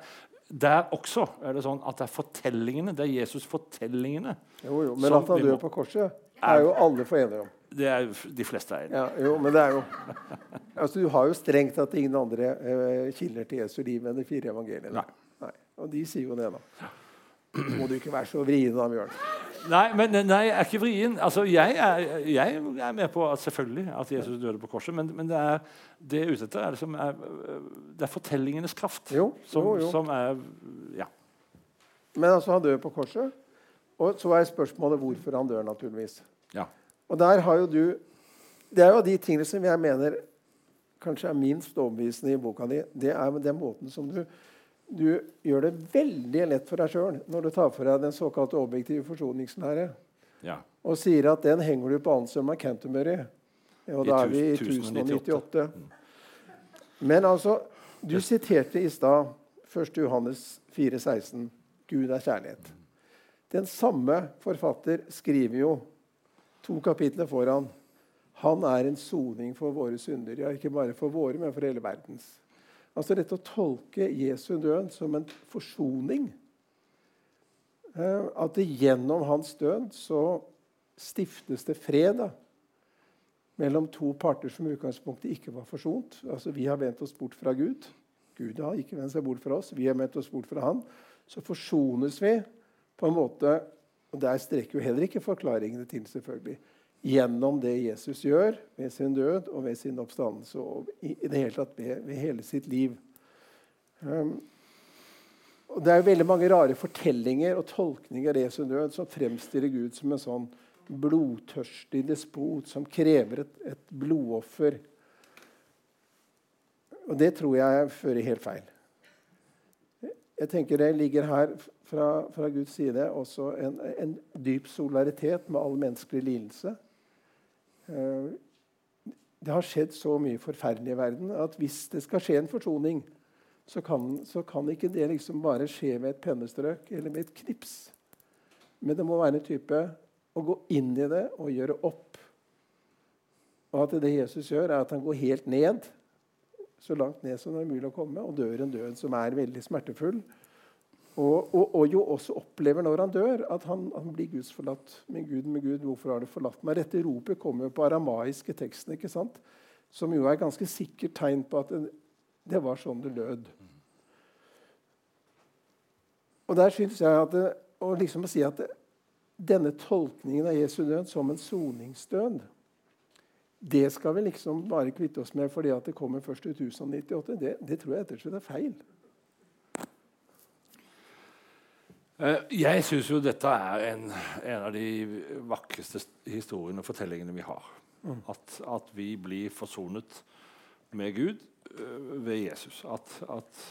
der også er det sånn at det er fortellingene, det er Jesus-fortellingene Jo, jo, Men at han dør på korset, er jo alle for enige om. Det er jo de fleste er enige ja, Jo, men det er jo altså, Du har jo strengt tatt ingen andre eh, kilder til Jesu liv enn de fire evangeliene. Nei. Nei. Og de sier jo det, da. Må du ikke være så vrien da, Bjørn. Nei, men nei, jeg er ikke vrien. Altså, jeg, er, jeg, er, med på at selvfølgelig at Jesus døde på korset, men, men det er det ute etter er, liksom, er, det er fortellingenes kraft jo, som, jo, jo. som, er Ja. Men altså, han dør på korset. Og så er spørsmålet hvorfor han dør, naturligvis. Ja. Og der har jo du Det er jo de tingene som jeg mener kanskje er minst overbevisende i boka di. Det er den måten som du du gjør det veldig lett for deg sjøl når du tar for deg den såkalte objektive forsoningslære ja. og sier at den henger du på Anselm av Canterbury. Og da er vi i 1098. Men altså, du siterte i stad 1. Johannes 4, 16. Gud er kjærlighet. Den samme forfatter skriver jo to kapitler foran. Han er en soning for våre synder. Ja, ikke bare for våre, men for hele verdens. Altså dette å tolke Jesu død som en forsoning. Eh, at det gjennom hans død så stiftes det fred mellom to parter som i utgangspunktet ikke var forsont. Altså Vi har vendt oss bort fra Gud. Gud har ikke vendt seg bort fra oss. Vi har vendt oss bort fra Han. Så forsones vi på en måte Og der strekker jo heller ikke forklaringene til, selvfølgelig gjennom det Jesus gjør ved sin død og ved sin oppstandelse og i, det hele tatt ved, ved hele sitt liv. Um, og Det er veldig mange rare fortellinger og tolkninger av Jesu død som fremstiller Gud som en sånn blodtørstig despot som krever et, et blodoffer. Og det tror jeg fører helt feil. Jeg tenker Det ligger her fra, fra Guds side også en, en dyp solidaritet med all menneskelig lidelse. Eh, det har skjedd så mye forferdelig i verden at hvis det skal skje en forsoning, så kan, så kan ikke det liksom bare skje med et pennestrøk eller med et knips. Men det må være en type å gå inn i det og gjøre opp. Og at det Jesus gjør, er at han går helt ned, så langt ned som det er mulig å komme, og dør en død som er veldig smertefull. Og, og, og jo også opplever når han dør, at han, han, blir gudsforlatt. Min Gud, min Gud, hvorfor har du forlatt meg? Dette ropet kommer jo på aramaiske teksten, ikke sant? som jo er et ganske sikkert tegn på at det, var sånn det lød. Og der synes jeg at og liksom å si at denne tolkningen av Jesu død som en soningsdød det skal vi liksom bare kvitte oss med fordi at det kommer først i 1098. Det, det tror jeg slett er feil. Eh, jeg syns jo dette er en, en, av de vakreste historiene og fortellingene vi har. Mm. At, at, vi blir forsonet med Gud uh, ved Jesus. At, at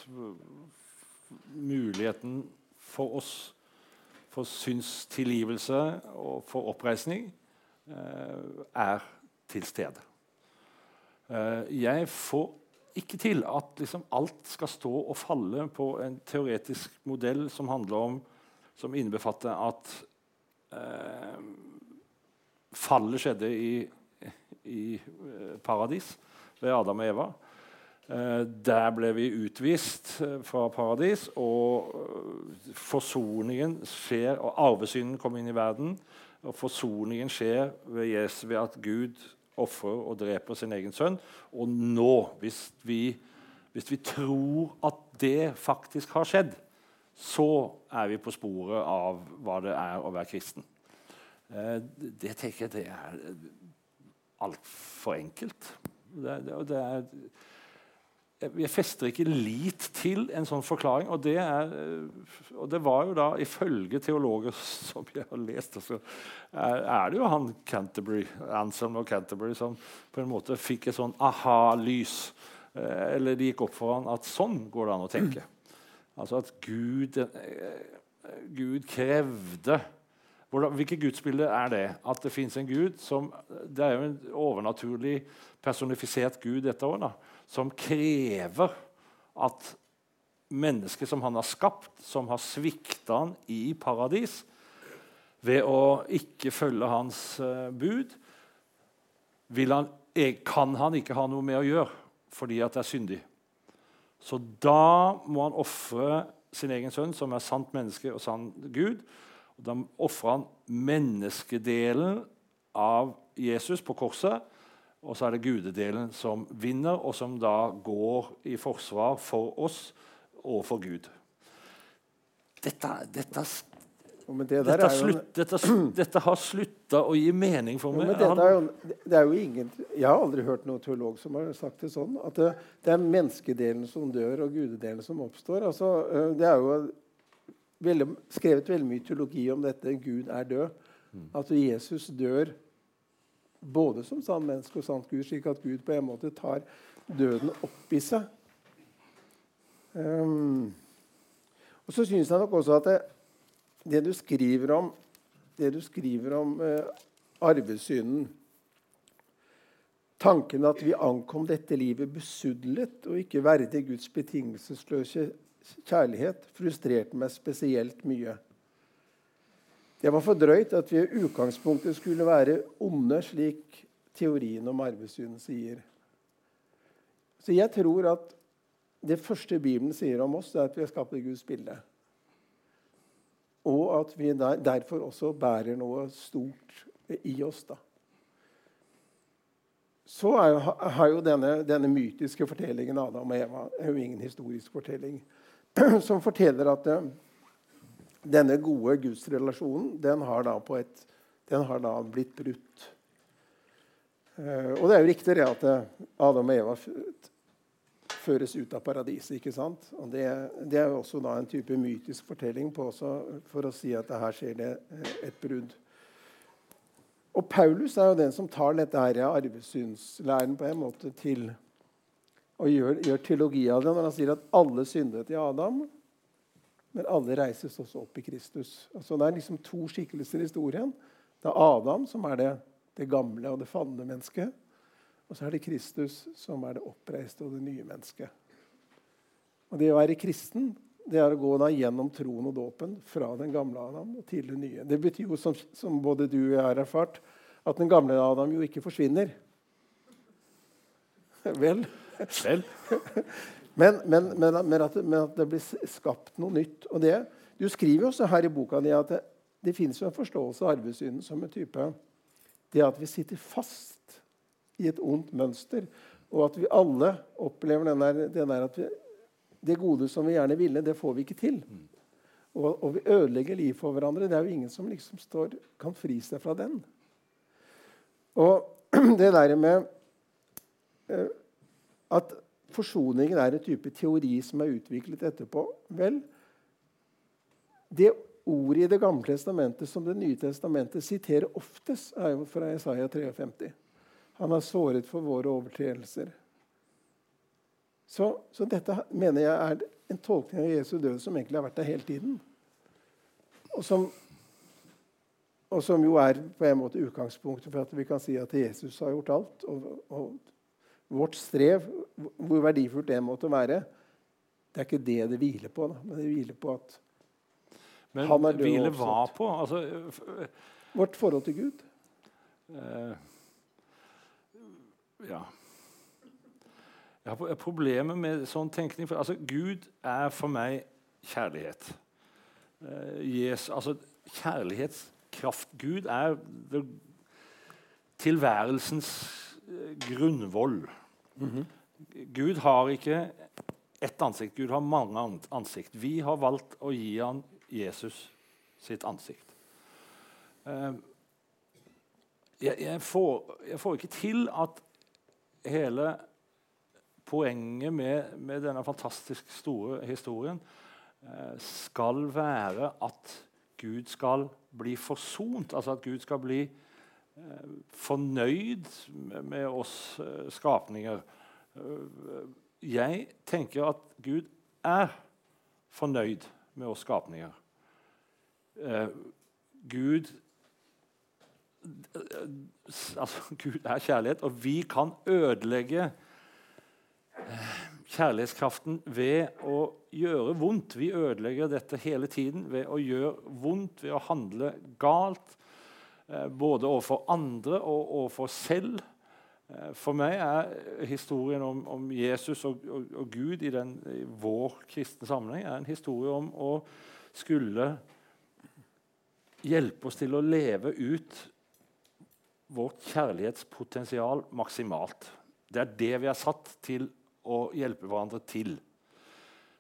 muligheten for oss for synstilgivelse og for oppreisning uh, er til stede. Jeg får ikke til at liksom alt skal stå og falle på en teoretisk modell som handler om som innbefatter at eh, fallet skjedde i, i eh, paradis ved Adam og Eva. Eh, der ble vi utvist eh, fra paradis, og eh, forsoningen skjer, og arvesynden kom inn i verden. Og forsoningen skjer ved, Jesus, ved at Gud ofrer og dreper sin egen sønn. Og nå, hvis vi, hvis vi tror at det faktisk har skjedd, så er vi på sporet av hva det er å være kristen. Eh, det tenker jeg det er altfor enkelt. Det, det, det er, jeg fester ikke lit til en sånn forklaring. Og det, er, og det var jo da, ifølge teologer som jeg har lest, så er, er det jo han Canterbury, Anselm og Canterbury som på en måte fikk et sånn aha-lys. Eh, eller det gikk opp for han at sånn går det an å tenke. Altså at Gud, eh, Gud krevde Hvilket gudsbilde er det? At det fins en gud som Det er jo en overnaturlig personifisert gud, dette òg, som krever at mennesket som han har skapt, som har svikta han i paradis ved å ikke følge hans uh, bud, han, kan han ikke ha noe med å gjøre fordi at det er syndig. Så da må han ofre sin egen sønn, som er sant menneske og sann Gud. Og da ofrer han menneskedelen av Jesus på korset. Og så er det gudedelen som vinner, og som da går i forsvar for oss og for Gud. Dette, dette det dette, slutt, dette, dette, har slutta å gi mening for meg. Jo, er jo, det er jo ingen, jeg har aldri hørt noen teolog som har sagt det sånn. At det, det er menneskedelen som dør, og gudedelen som oppstår. Altså, det er jo veldig, skrevet veldig mye teologi om dette. Gud er død. Mm. At Jesus dør både som sant menneske og sant Gud, slik at Gud på en måte tar døden opp i seg. Um, og så syns jeg nok også at det, det du skriver om, det du skriver om eh, arvesynden Tanken at vi ankom dette livet besudlet og ikke verdig Guds betingelsesløse kjærlighet, frustrerte meg spesielt mye. Det var for drøyt at vi i utgangspunktet skulle være onde, slik teorien om arvesynden sier. Så jeg tror at det første Bibelen sier om oss, er at vi er skapt i Guds bilde. Og at vi der, derfor også bærer noe stort i oss. da. Så er, har jo denne, denne, mytiske fortellingen Adam og Eva er jo ingen historisk fortelling som forteller at uh, denne gode gudsrelasjonen den har da, et, den har da blitt brutt. Uh, og det er jo riktig at uh, Adam og Eva føres ut av paradiset. ikke sant? Og det, det er jo også da en type mytisk fortelling på også, for å si at her skjer det eh, et brudd. Og Paulus er jo den som tar dette her arvesynslæren på en måte til og gjør, gjør teologi av det når han sier at alle syndet i Adam, men alle reises også opp i Kristus. Altså Det er liksom to skikkelser i historien. Det er Adam, som er det, det gamle og det falne mennesket. Og så er det Kristus som er det oppreiste og det nye mennesket. Og det å være kristen, det er å gå da gjennom troen og dåpen fra den gamle Adam og til den nye. Det betyr jo, som, som både du og jeg har erfart, at den gamle Adam jo ikke forsvinner. Vel? Vel? Men, men, men, men, at, det blir skapt noe nytt. Og det, du skriver jo også her i boka di at det, det jo en forståelse av arvesynden som en type Det at vi sitter fast i et ondt mønster, og at vi alle opplever den der, den der at vi, det gode som vi gjerne ville, det får vi ikke til. Og, og, vi ødelegger livet for hverandre. Det er jo ingen som liksom står, kan fri seg fra den. Og det der med uh, at forsoningen er en type teori som er utviklet etterpå Vel, det ordet i Det gamle testamentet som Det nye testamentet siterer oftest, er jo fra Isaiah 53. Han har såret for våre overtredelser. Så, så, dette mener jeg er en tolkning av Jesu død som egentlig har vært der hele tiden. Og som, og som jo er på en måte utgangspunktet for at vi kan si at Jesus har gjort alt. Og, og vårt strev, hvor verdifullt det måtte være, det er ikke det det hviler på. Da. Men det hviler på at men han er død hvile hva på? Altså, Vårt forhold til Gud. Uh, ja. Jeg har problemer med sånn tenkning. For, altså, Gud er for meg kjærlighet. Uh, yes, altså, kjærlighetskraft. Gud er det, tilværelsens uh, grunnvoll. Mm -hmm. Gud har ikke ett ansikt. Gud har mange ansikt. Vi har valgt å gi han Jesus sitt ansikt. Uh, jeg, jeg, får, jeg, får, ikke til at hele poenget med, med denne fantastisk store historien uh, skal være at Gud skal bli forsont. Altså at Gud skal bli uh, fornøyd med, oss skapninger. jeg tenker at Gud er fornøyd med oss skapninger. Eh, Gud altså, Gud er kjærlighet, og vi kan ødelegge eh, kjærlighetskraften ved å gjøre vondt. Vi ødelegger dette hele tiden ved å gjøre vondt, ved å handle galt. Eh, både overfor andre og overfor selv. Eh, for meg er historien om, om Jesus og, og, og Gud i, den, i, vår kristne sammenheng er en historie om å skulle hjelpe oss til å leve ut vårt kjærlighetspotensial maksimalt. Det er det vi er satt til å hjelpe hverandre til.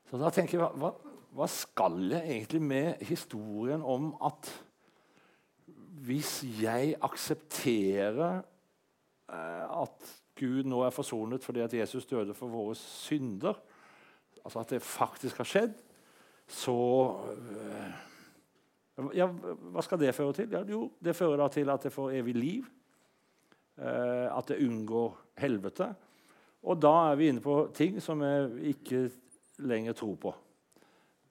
Så da tenker jeg, hva, hva skal jeg egentlig med historien om at hvis jeg aksepterer Eh, at Gud nå er forsonet fordi at Jesus døde for våre synder, altså at det faktisk har skjedd, så eh, ja, Hva skal det føre til? Ja, jo, det fører da til at det får evig liv. Eh, at jeg unngår helvete. Og da er vi inne på ting som jeg ikke lenger tror på.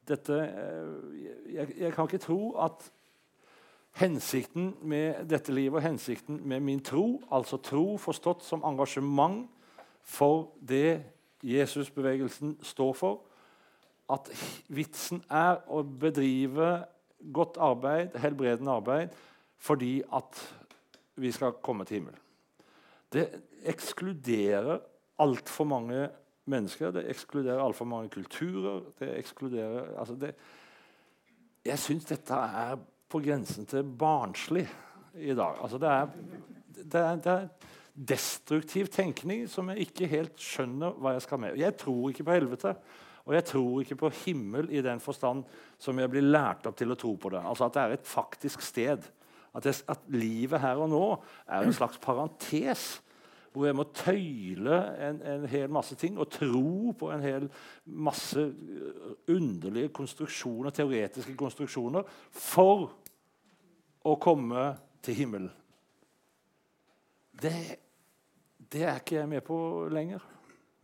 Dette, jeg, jeg kan ikke tro at hensikten med dette livet og hensikten med min tro, altså tro forstått som engasjement for det Jesusbevegelsen står for, at vitsen er å bedrive godt arbeid, helbredende arbeid, fordi at vi skal komme til himmelen. Det ekskluderer altfor mange mennesker, det ekskluderer altfor mange kulturer. det ekskluderer, altså det, Jeg syns dette er på grensen til barnslig i dag. Altså det, er, det, er, det, er, destruktiv tenkning som jeg ikke helt skjønner hva jeg skal med. Jeg tror ikke på helvete. Og jeg tror ikke på himmel i den forstand som jeg blir lært opp til å tro på det. Altså At det er et faktisk sted. At, det, at livet her og nå er en slags parentes hvor jeg må tøyle en, en, hel masse ting og tro på en hel masse øh, underlige konstruksjoner, teoretiske konstruksjoner for å komme til himmelen. Det, det er ikke jeg med på lenger.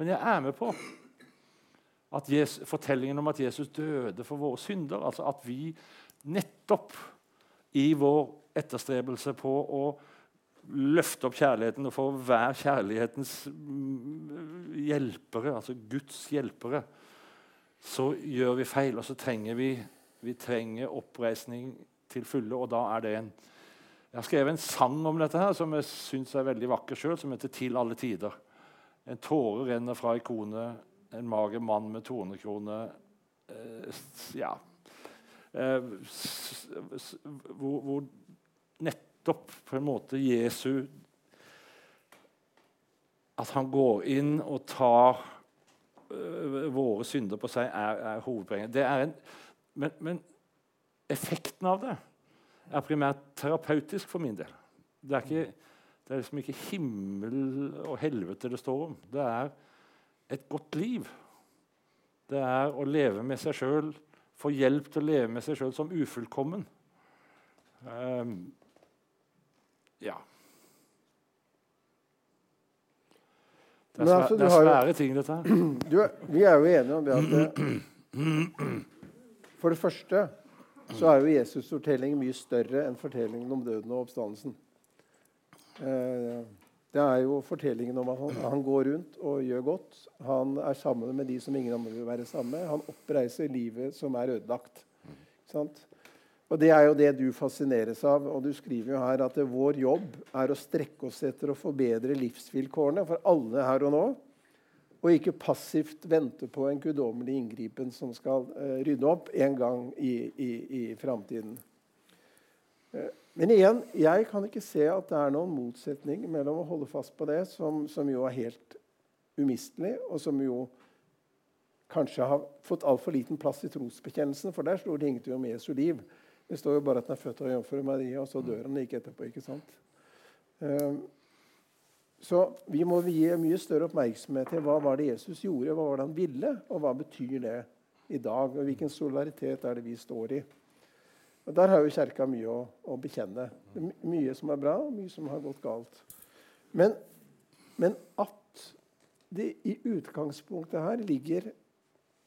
Men jeg er med på Jesus, fortellingen om at Jesus døde for våre synder. Altså at vi nettopp i vår etterstrebelse på å løfte opp kjærligheten og få hver kjærlighetens mm, hjelpere, altså Guds hjelpere, så gjør vi feil, og så trenger vi, vi trenger oppreisning til fulle. Og da er det en Jeg har skrevet en sang om dette her, som jeg syns er veldig vakker sjøl, som heter 'Til alle tider'. En tåre renner fra ikonet, en mager mann med tornekrone eh, Ja. Eh, hvor, hvor nettopp på en måte Jesu At han går inn og tar uh, våre synder på seg, er, er hovedpoenget. En, men, men, effekten av det er primært terapeutisk for min del. Det er, ikke, det er liksom ikke himmel og helvete det står om. Det er et godt liv. Det er å leve med seg sjøl, få hjelp til å leve med seg sjøl som ufullkommen. Um, ja. Det er, altså, det er svære jo, ting, dette her. Du, vi er jo enige om at For det første så er jo Jesus' fortelling mye større enn fortellingen om døden og oppstandelsen. Eh, det er jo fortellingen om at han, han, går rundt og gjør godt. Han er sammen med de som ingen andre vil være sammen med. Han oppreiser livet som er ødelagt. Sant? Og Det er jo det du fascineres av. og Du skriver jo her at vår jobb er å strekke oss etter å forbedre livsvilkårene for alle her og nå. Og ikke passivt vente på en guddommelig inngripen som skal uh, rydde opp en gang i, i, i framtiden. Uh, men igjen, jeg kan ikke se at det er noen motsetning mellom å holde fast på det, som, som jo er helt umistelig, og som jo kanskje har fått altfor liten plass i trosbekjennelsen, for der står det ingenting om Jesu liv. Det står jo bare at han er født av jomfru Maria, og så dør han like etterpå. ikke sant? Um, så vi må gi mye større oppmerksomhet til hva var det Jesus gjorde, hva var det han ville, og hva betyr det i dag? og Hvilken solidaritet er det vi står i? Og Der har jo Kjerka mye å, å bekjenne. Mye som er bra, og mye som har gått galt. Men, men at det i utgangspunktet her ligger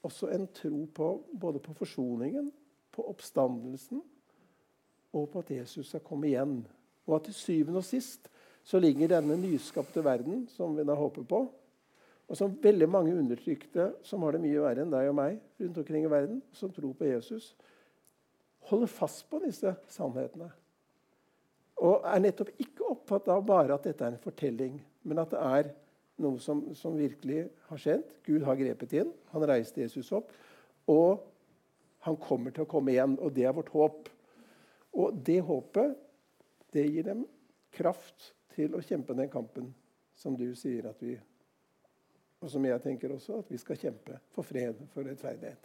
også en tro på både på forsoningen, på oppstandelsen og på at Jesus skal komme igjen. Og at til syvende og sist så ligger denne nyskapte verden, som vi da håper på, og som veldig mange undertrykte som har det mye verre enn deg og meg rundt omkring i verden, som tror på Jesus, holder fast på disse sannhetene. Og er nettopp ikke opptatt av bare at dette er en fortelling, men at det er noe som, som virkelig har skjedd. Gud har grepet inn. Han reiste Jesus opp. Og han kommer til å komme igjen, og det er vårt håp. Og det håpet det gir dem kraft til å kjempe den kampen som du sier at vi Og som jeg tenker også, at vi skal kjempe for fred, for rettferdighet.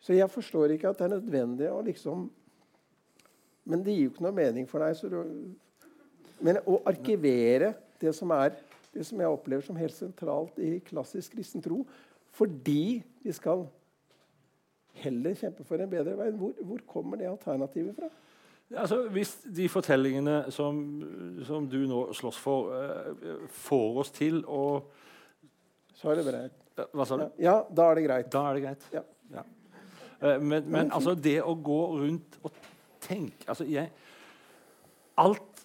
Så jeg forstår ikke at det er nødvendig å liksom Men det gir jo ikke noe mening for deg. Du, men å arkivere det som er det som jeg opplever som helt sentralt i klassisk kristen tro, fordi vi skal heller kjempe for en bedre verden. Hvor, hvor kommer det alternativet fra? Altså, hvis de fortellingene som, som du nå slåss for, uh, får oss til å Så er det greit. Hva sa du? Ja, da er det greit. Da er det greit. Ja. Ja. Uh, men, men altså, det å gå rundt og tenke altså, jeg, Alt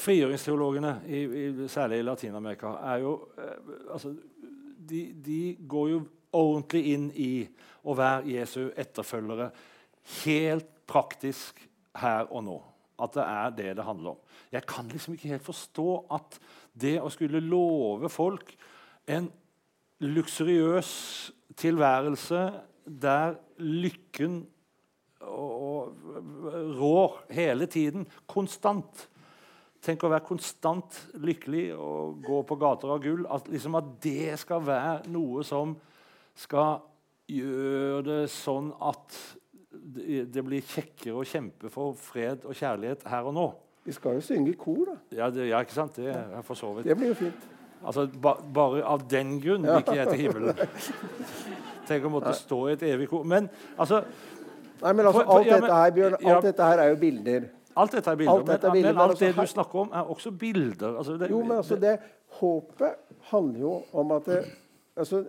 frigjøringsteologene, i, i, særlig i Latin-Amerika, er jo uh, altså, de, de går jo ordentlig inn i å være Jesu etterfølgere helt praktisk her og nå. At det er det det handler om. Jeg kan liksom ikke helt forstå at det å skulle love folk en luksuriøs tilværelse der lykken og, rår hele tiden, konstant Tenk å være konstant lykkelig og gå på gater av gull. At, liksom at det skal være noe som skal gjøre det sånn at det blir kjekkere å kjempe for fred og kjærlighet her og nå. Vi skal jo synge i kor, da. Ja, det, ja ikke sant? Det er for så vidt. Det blir jo fint. Altså, ba, Bare av den grunn vil ikke jeg til himmelen. Tenk å måtte Nei. stå i et evig kor. Men altså Nei, men altså, alt, ja, men, dette her, Bjørn, alt ja, dette her er jo bilder. Alt dette er bilder, alt dette er bilder men, men, alt det altså, du snakker om, er også bilder. Altså, det, jo, men altså, det, Håpet handler jo om at det, altså,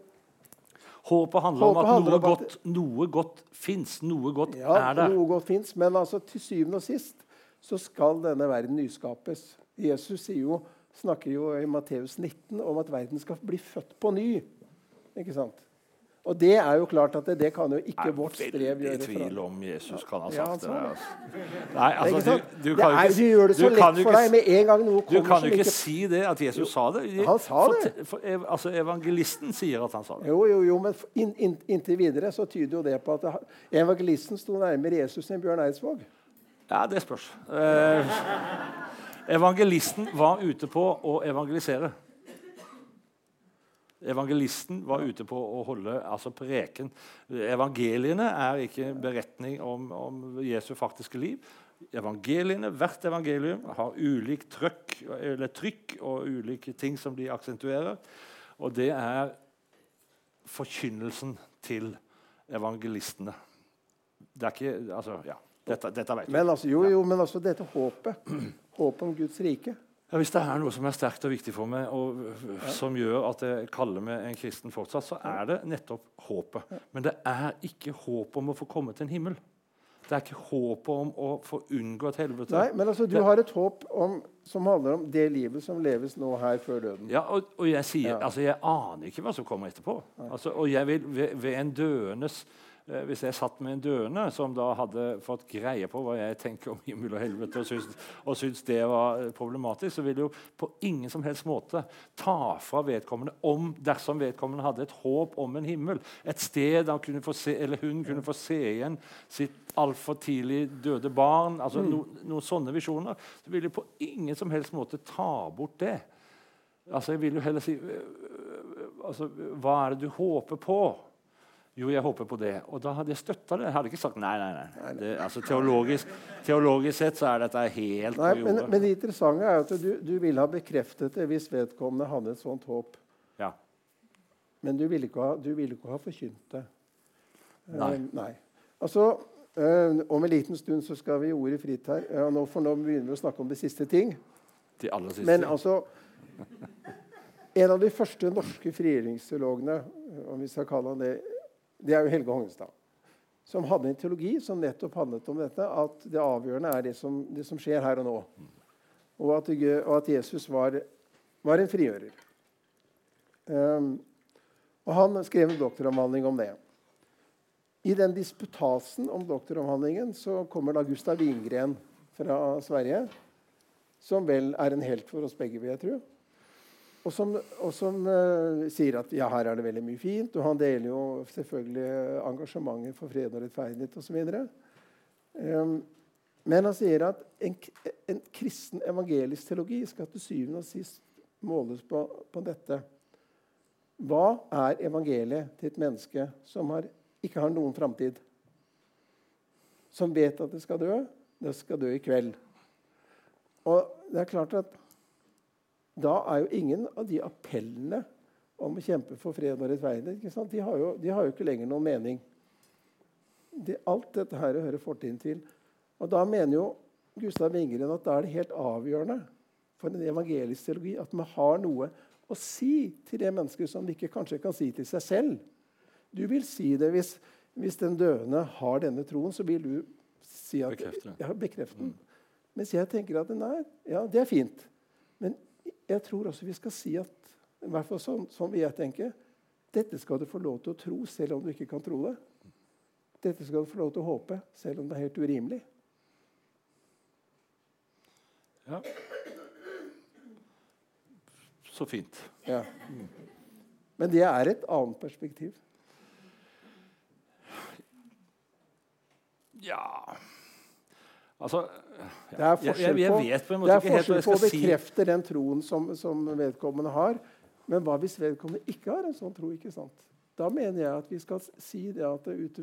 Håpet handler Håpet om at handler noe, godt, noe godt fins. Noe godt ja, er der. Noe godt fins, men altså, til syvende og sist så skal denne verden nyskapes. Jesus jo, snakker jo i Matteus 19 om at verden skal bli født på ny. Ikke sant? Og det er jo klart at det, det kan jo ikke Nei, er vårt strev veldig i tvil om Jesus kan ha sagt det. sa det. Altså. Nei, er altså, du, du kan jo er, du gjør det så lett jo for deg med en gang noe Du kan jo ikke ikke si det, at Jesus sa det. Han sa For- det. For, ev- altså, evangelisten sier at han sa det. Jo, jo, jo, men in, in, inntil videre så tyder jo det på at det, evangelisten sto nærmere Jesus enn Bjørn Eidsvåg. Ja, det spørs. Eh, evangelisten var ute på å evangelisere. Evangelisten var ute på å holde altså preken. Evangeliene er ikke beretning om, om Jesu faktiske liv. Evangeliene, Hvert evangelium har ulik trykk, trykk og ulike ting som de aksentuerer. Og det er forkynnelsen til evangelistene. Det er ikke Altså, ja. Dette, dette vet vi. Men altså, jo, jo, men altså dette håpet. Håpet om Guds rike. Ja, hvis det er noe som er sterkt og viktig for meg, og som gjør at jeg kaller meg en kristen fortsatt, så er det nettopp håpet. Men det er ikke håp om å få komme til en himmel. Det er ikke håpet om å få unngå et helvete. Nei, men altså, du har et håp om, som handler om det livet som leves nå her før døden. Ja, og, og jeg sier, Ja. altså jeg aner ikke hva som kommer etterpå. Altså, og jeg vil ved, ved en døendes Hvis jeg satt med en døende som da hadde fått greie på hva jeg tenker om himmel og helvete, og syns, og syns det var eh, problematisk, så ville jo på ingen som helst måte ta fra vedkommende om dersom vedkommende hadde et håp om en himmel, et sted han kunne få se, eller hun kunne få se igjen sitt altfor tidlig døde barn, altså no, noen sånne visjoner, så ville jeg på ingen som helst måte ta bort det. Altså, jeg vil jo heller si øh, altså, Hva er det du håper på? Jo, jeg håper på det. Og da hadde jeg støtta det. Jeg hadde ikke sagt nei. nei, nei. Det, altså, teologisk, teologisk sett så er dette helt Nei, på men, men det interessante er at du, du ville ha bekreftet det hvis vedkommende hadde et sånt håp. Ja. Men du ville ikke ha, du ville ikke ha forkynt det. Nei. Nei. nei. Altså, uh, om en liten stund så skal vi i ordet fritt her. Uh, nå, for nå begynner vi å snakke om de siste ting. De aller siste. Men altså En av de første norske frigjøringsteologene, om vi skal kalle han det, det er jo Helge Hognestad. Som hadde en teologi som nettopp handlet om dette, at det avgjørende er det som, det som skjer her og nå. Og at, og at Jesus var, var en frigjører. Um, og han skrev en doktoravhandling om det. I den disputasen om doktoravhandlingen så kommer da Gustav Wingren fra Sverige, som vel er en helt for oss begge, vil jeg tro. Og som, og som uh, sier at ja, her er det veldig mye fint. Og han deler jo selvfølgelig engasjementet for fred og rettferdighet osv. Um, men han sier at en, en kristen evangelisk teologi skal til syvende og sist måles på, på dette. Hva er evangeliet til et menneske som har, ikke har noen framtid? Som vet at det skal dø? Det skal dø i kveld. Og det er klart at da er jo ingen av de appellene om å kjempe for fred og rettferdighet ikke sant? De, har jo, de har jo ikke lenger noen mening. Det, alt dette her hører fortiden til. Og da mener jo Gustav Wingren at da er det helt avgjørende for en evangelisk teologi at man har noe å si til det mennesket som de ikke kanskje kan si til seg selv. Du vil si det hvis, hvis den døende har denne troen, så vil du si at Bekrefte det. Ja, bekrefte den. Mens jeg tenker at nei, ja, det er fint. Men jeg tror også vi skal si at i hvert fall sånn, sånn vil jeg tenke dette skal du få lov til å tro selv om du ikke kan tro det. Dette skal du få lov til å håpe selv om det er helt urimelig. Ja. Så fint. Ja. Men det er et annet perspektiv. Ja Altså Det er jeg, forskjell jeg, jeg på, på det er forskjell på å si. bekrefte den troen som, som vedkommende har. Men hva hvis vedkommende ikke har en sånn tro? ikke sant? Da mener jeg at vi skal si det at ut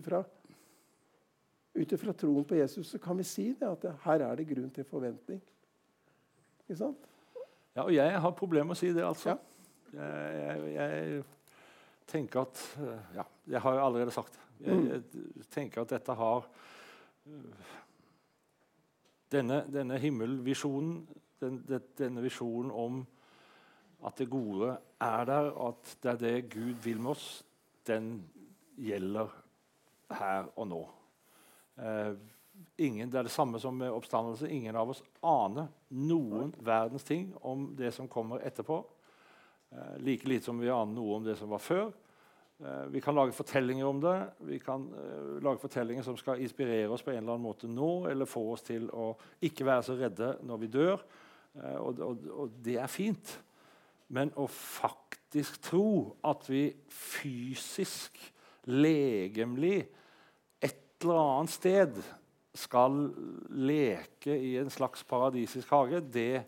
ifra troen på Jesus så kan vi si det at det, her er det grunn til forventning. Ikke sant? Ja, og jeg har problemer med å si det, altså. Ja. Jeg, jeg, jeg tenker at Ja, jeg har jo allerede sagt det. Jeg, Mm. jeg tenker at dette har Denne, denne himmelvisjonen, den, denne visjonen om at det gode er der, at det er det Gud vil med oss, den gjelder her og nå. Eh, ingen, det er det samme som med oppstandelse. Ingen av oss aner noen verdens ting om det som kommer etterpå. Eh, like lite som vi aner noe om det som var før. Eh, vi kan lage fortellinger om det. Vi kan uh, lage fortellinger som skal inspirere oss på en eller annen måte nå, eller få oss til å ikke være så redde når vi dør. Uh, og, og, og, det er fint. Men å faktisk tro at vi fysisk, legemlig, et eller annet sted skal leke i en slags paradisisk hage, det,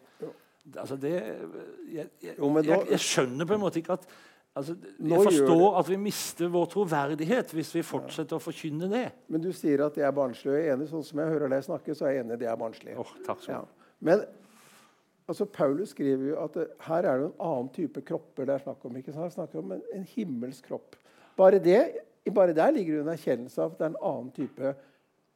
altså det jeg, jeg, jeg, jeg skjønner på en måte ikke at Altså, jeg forstår at vi mister vår troverdighet hvis vi fortsetter ja. å forkynne det. Men du sier at de er barnslige. Jeg er enig, sånn som jeg hører deg snakke, så er jeg enig de er barnslige. Oh, takk skal ja. Men altså, Paulus skriver jo at det, her er det en annen type kropper det er snakk om. ikke sant? Snakker om en, en himmelsk kropp. Bare, det, bare der ligger det en erkjennelse av at det er en annen type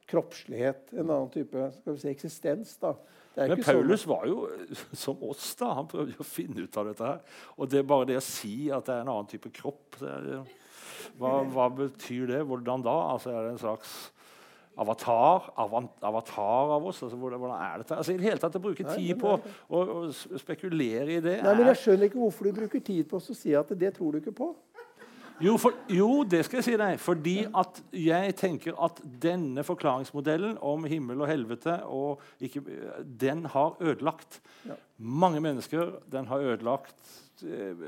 kroppslighet. En annen type skal vi si, eksistens. da. Men Paulus sånn. var jo som oss. da, Han prøvde å finne ut av dette. her. Og det er bare det å si at det er en annen type kropp hva, hva, betyr det? Hvordan da? Altså Er det en slags avatar, avatar av oss? Altså, hvordan, hvordan, er dette? Altså, I det hele tatt å bruke tid på å, å spekulere i det Nei, men Jeg skjønner ikke hvorfor du bruker tid på å si at det tror du ikke på. Jo, for, jo, det skal jeg si deg. Fordi at jeg tenker at denne forklaringsmodellen om himmel og helvete og ikke, den har ødelagt ja. mange mennesker. Den har ødelagt eh,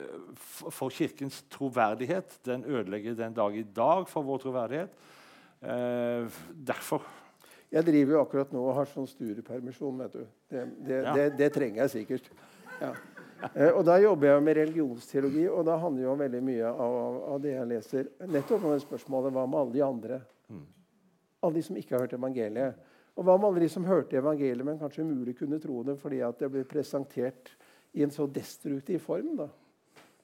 for Kirkens troverdighet. Den ødelegger den dag i dag for vår troverdighet. Eh, derfor. Jeg driver jo akkurat nå og har sånn studiepermisjon. vet du. Det, det, ja. det, det trenger jeg sikkert. Ja. Eh, og Da jobber jeg med religionsteologi, og da handler jo veldig mye av, av, det jeg leser, nettopp om det spørsmålet hva med alle de andre? Mm. Alle de som ikke har hørt evangeliet. Og hva med alle de som hørte evangeliet, men kanskje umulig kunne tro det fordi at det ble presentert i en så destruktiv form? da?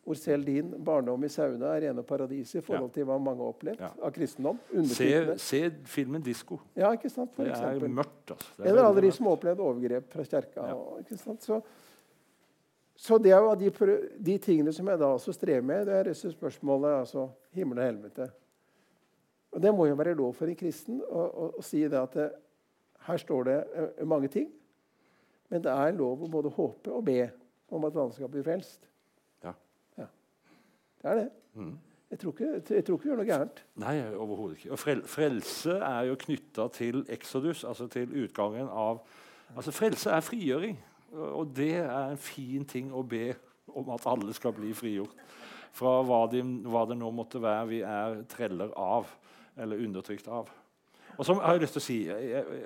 Hvor selv din barndom i Sauna er rene paradiset i forhold til hva mange har opplevd ja. av kristendom. Se, se, filmen 'Disko'. Ja, ikke sant? For det eksempel. er mørkt. Altså. Det er Eller alle de som har opplevd overgrep fra kjerka. Ja. Ikke sant? Så, så det er jo de, de, tingene som jeg da også strever med, det er disse spørsmålet altså himmel og helvete. Og Det må jo være lov for en kristen å, å, å si det at det, her står det uh, mange ting. Men det er lov å både håpe og be om at alle skal bli frelst. Ja. ja. Det er det. Mm. Jeg, tror ikke, jeg tror ikke gjør noe gærent. Nei, overhodet ikke. Og frel, frelse er jo knytta til Exodus, altså til utgangen av Altså, Frelse er frigjøring. Og det er en fin ting å be om at alle skal bli frigjort fra hva, de, hva det nå måtte være vi er treller av eller undertrykt av. Og så har Jeg lyst til å si, jeg,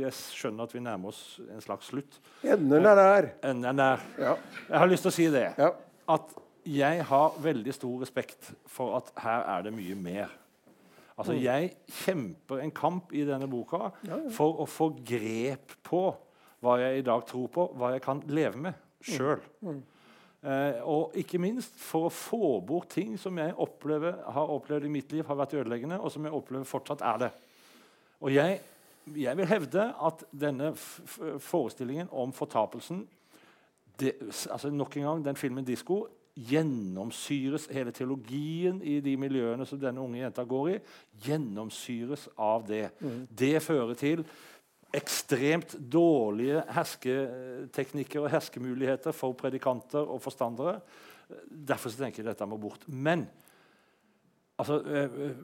jeg, skjønner at vi nærmer oss en slags slutt. Enden er der. Enden er der. Ja. Jeg har lyst til å si det. Ja. At jeg har veldig stor respekt for at her er det mye mer. Altså, mm. Jeg kjemper en kamp i denne boka for å få grep på hva jeg i dag tror på, hva jeg kan leve med sjøl. Mm. Eh, og ikke minst for å få bort ting som jeg opplever, har opplevd i mitt liv har vært ødeleggende, og som jeg opplever fortsatt er det. Og jeg, jeg vil hevde at denne forestillingen om fortapelsen det, altså Nok en gang, den filmen 'Disko' gjennomsyres Hele teologien i de miljøene som denne unge jenta går i, gjennomsyres av det. Mm. Det fører til ekstremt dårlige hersketeknikker og herskemuligheter for predikanter og forstandere. Derfor tenker jeg dette må bort. Men altså, eh, eh,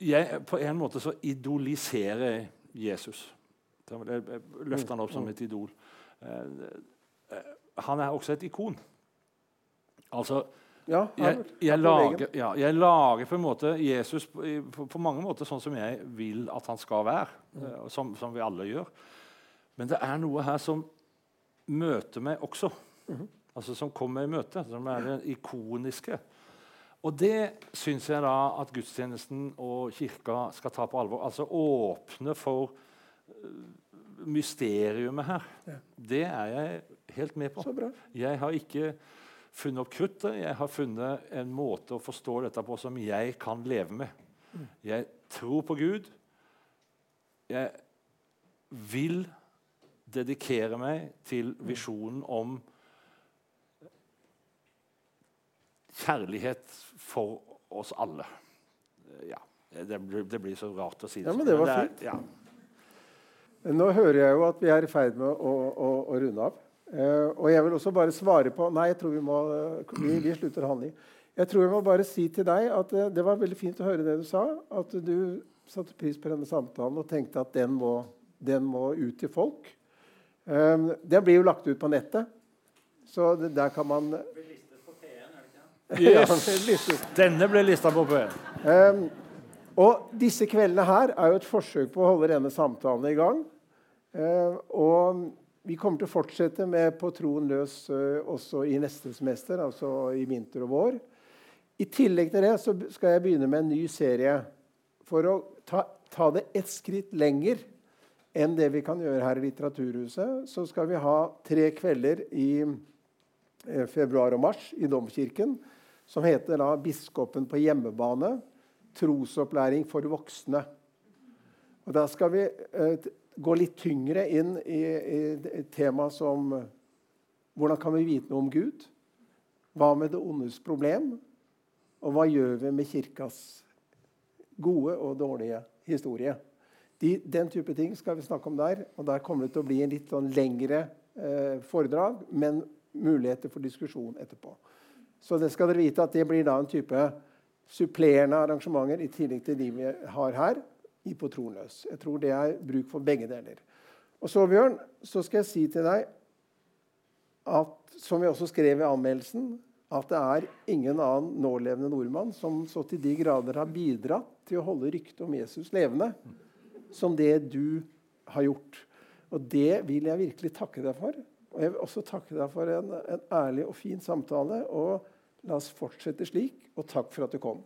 jeg, på en måte så idoliserer jeg Jesus. Jeg løfter han opp som et idol. Eh, han er også et ikon. Altså, ja, jeg, jeg, lager, ja, jeg, lager, på en måte Jesus på, på, mange måter sånn som jeg vil at han skal være. Mm. Uh, som, som, vi alle gjør. Men det er noe her som møter meg også. Mm. Altså Som kommer i møte. Som er det ikoniske. Og det syns jeg da at gudstjenesten og kirka skal ta på alvor. Altså åpne for uh, mysteriumet her. Ja. Det er jeg helt med på. Jeg har ikke funnet opp kruttet. Jeg har funnet en måte å forstå dette på som jeg kan leve med. Jeg tror på Gud. Jeg vil dedikere meg til visjonen om kjærlighet for oss alle. Ja, det blir, det blir så rart å si det. Ja, men det var fint. Ja. Nå hører jeg jo at vi er i ferd med å, å, å runde av. Eh, og jeg vil også bare svare på Nei, jeg tror vi må vi, vi slutter handling. Jeg tror jeg må bare si til deg at eh, det var veldig fint å høre det du sa. At du satte pris på denne samtalen og tenkte at den må, den må ut til folk. Um, den blir jo lagt ut på nettet, så det, der kan man Yes. Denne ble lista på P1. Um, og disse kveldene her er jo et forsøk på å holde denne samtalen i gang. Uh, og vi kommer til å fortsette med På troen løs uh, også i neste semester, altså i vinter og vår. I tillegg til det så skal jeg begynne med en ny serie for å ta, ta det ett skritt lenger enn det vi kan gjøre her i Litteraturhuset. Så skal vi ha tre kvelder i uh, februar og mars i Domkirken som heter da 'Biskopen på hjemmebane'. Trosopplæring for voksne. Og Da skal vi eh, gå litt tyngre inn i, i et tema som hvordan kan vi vite noe om Gud? Hva med det ondes problem? Og hva gjør vi med Kirkas gode og dårlige historie? De, den type ting skal vi snakke om der. og Der kommer det til å bli en litt sånn lengre eh, foredrag, men muligheter for diskusjon etterpå. Så det skal dere vite at det blir da en type supplerende arrangementer i tillegg til de vi har her i. Jeg tror det er bruk for begge deler. Og så, Bjørn, så skal jeg si til deg at, som vi også skrev i anmeldelsen, at det er ingen annen nålevende nordmann som så til de grader har bidratt til å holde ryktet om Jesus levende som det du har gjort. Og det vil jeg virkelig takke deg for. Og jeg vil også takke deg for en, en ærlig og fin samtale. Og la oss fortsette slik. Og takk for at du kom.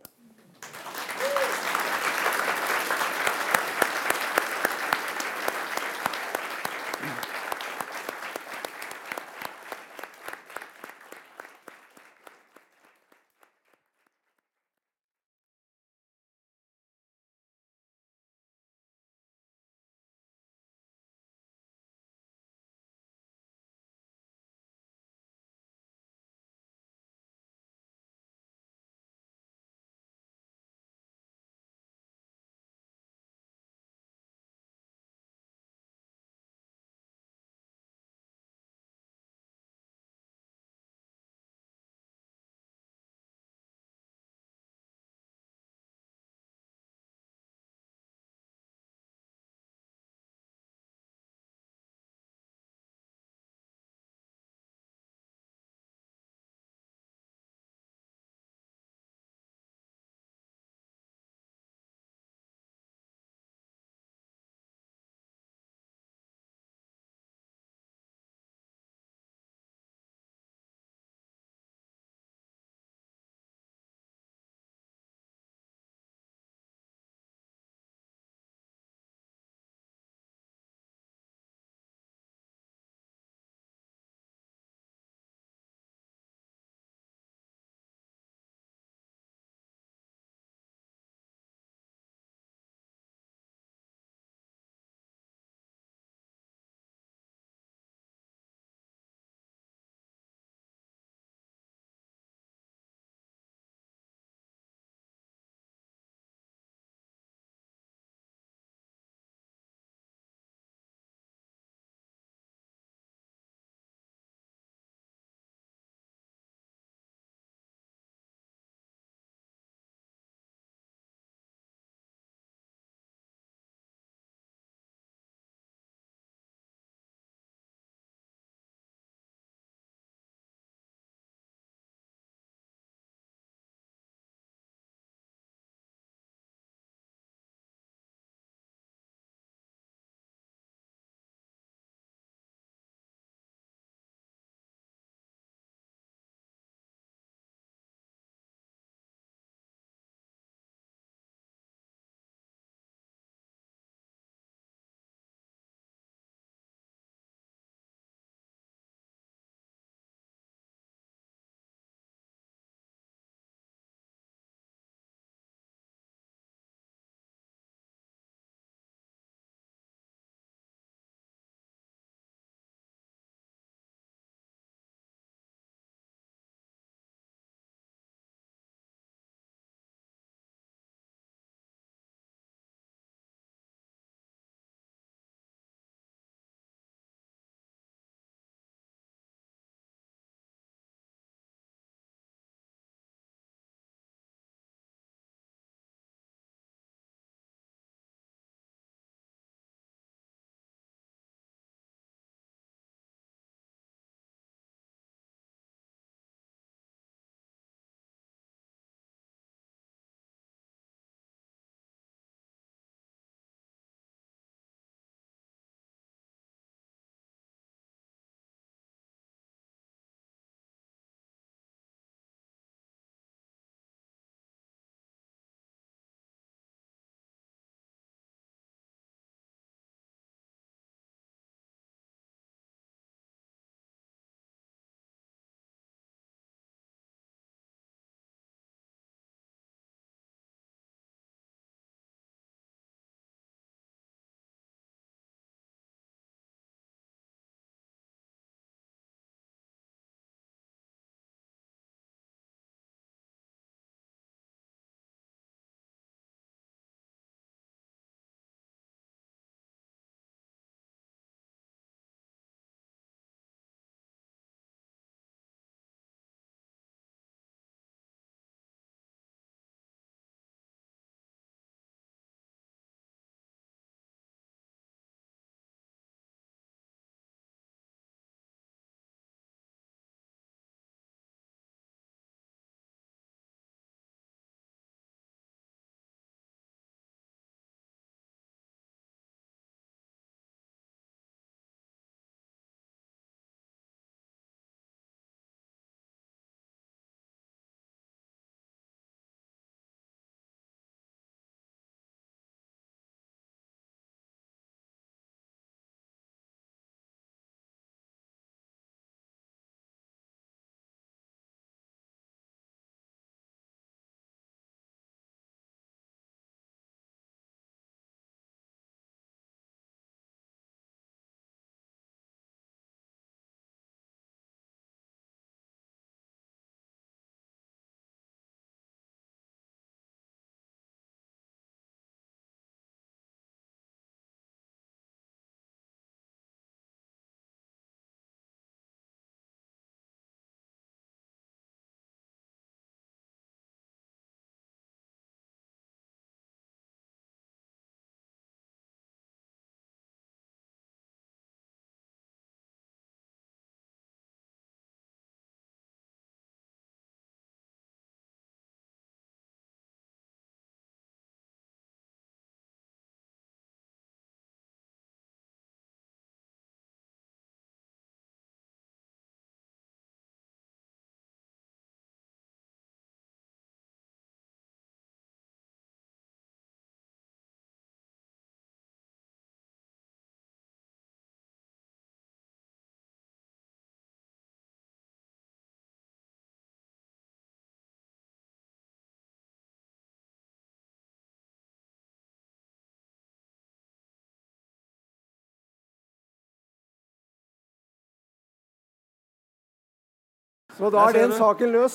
Så da er den saken løs.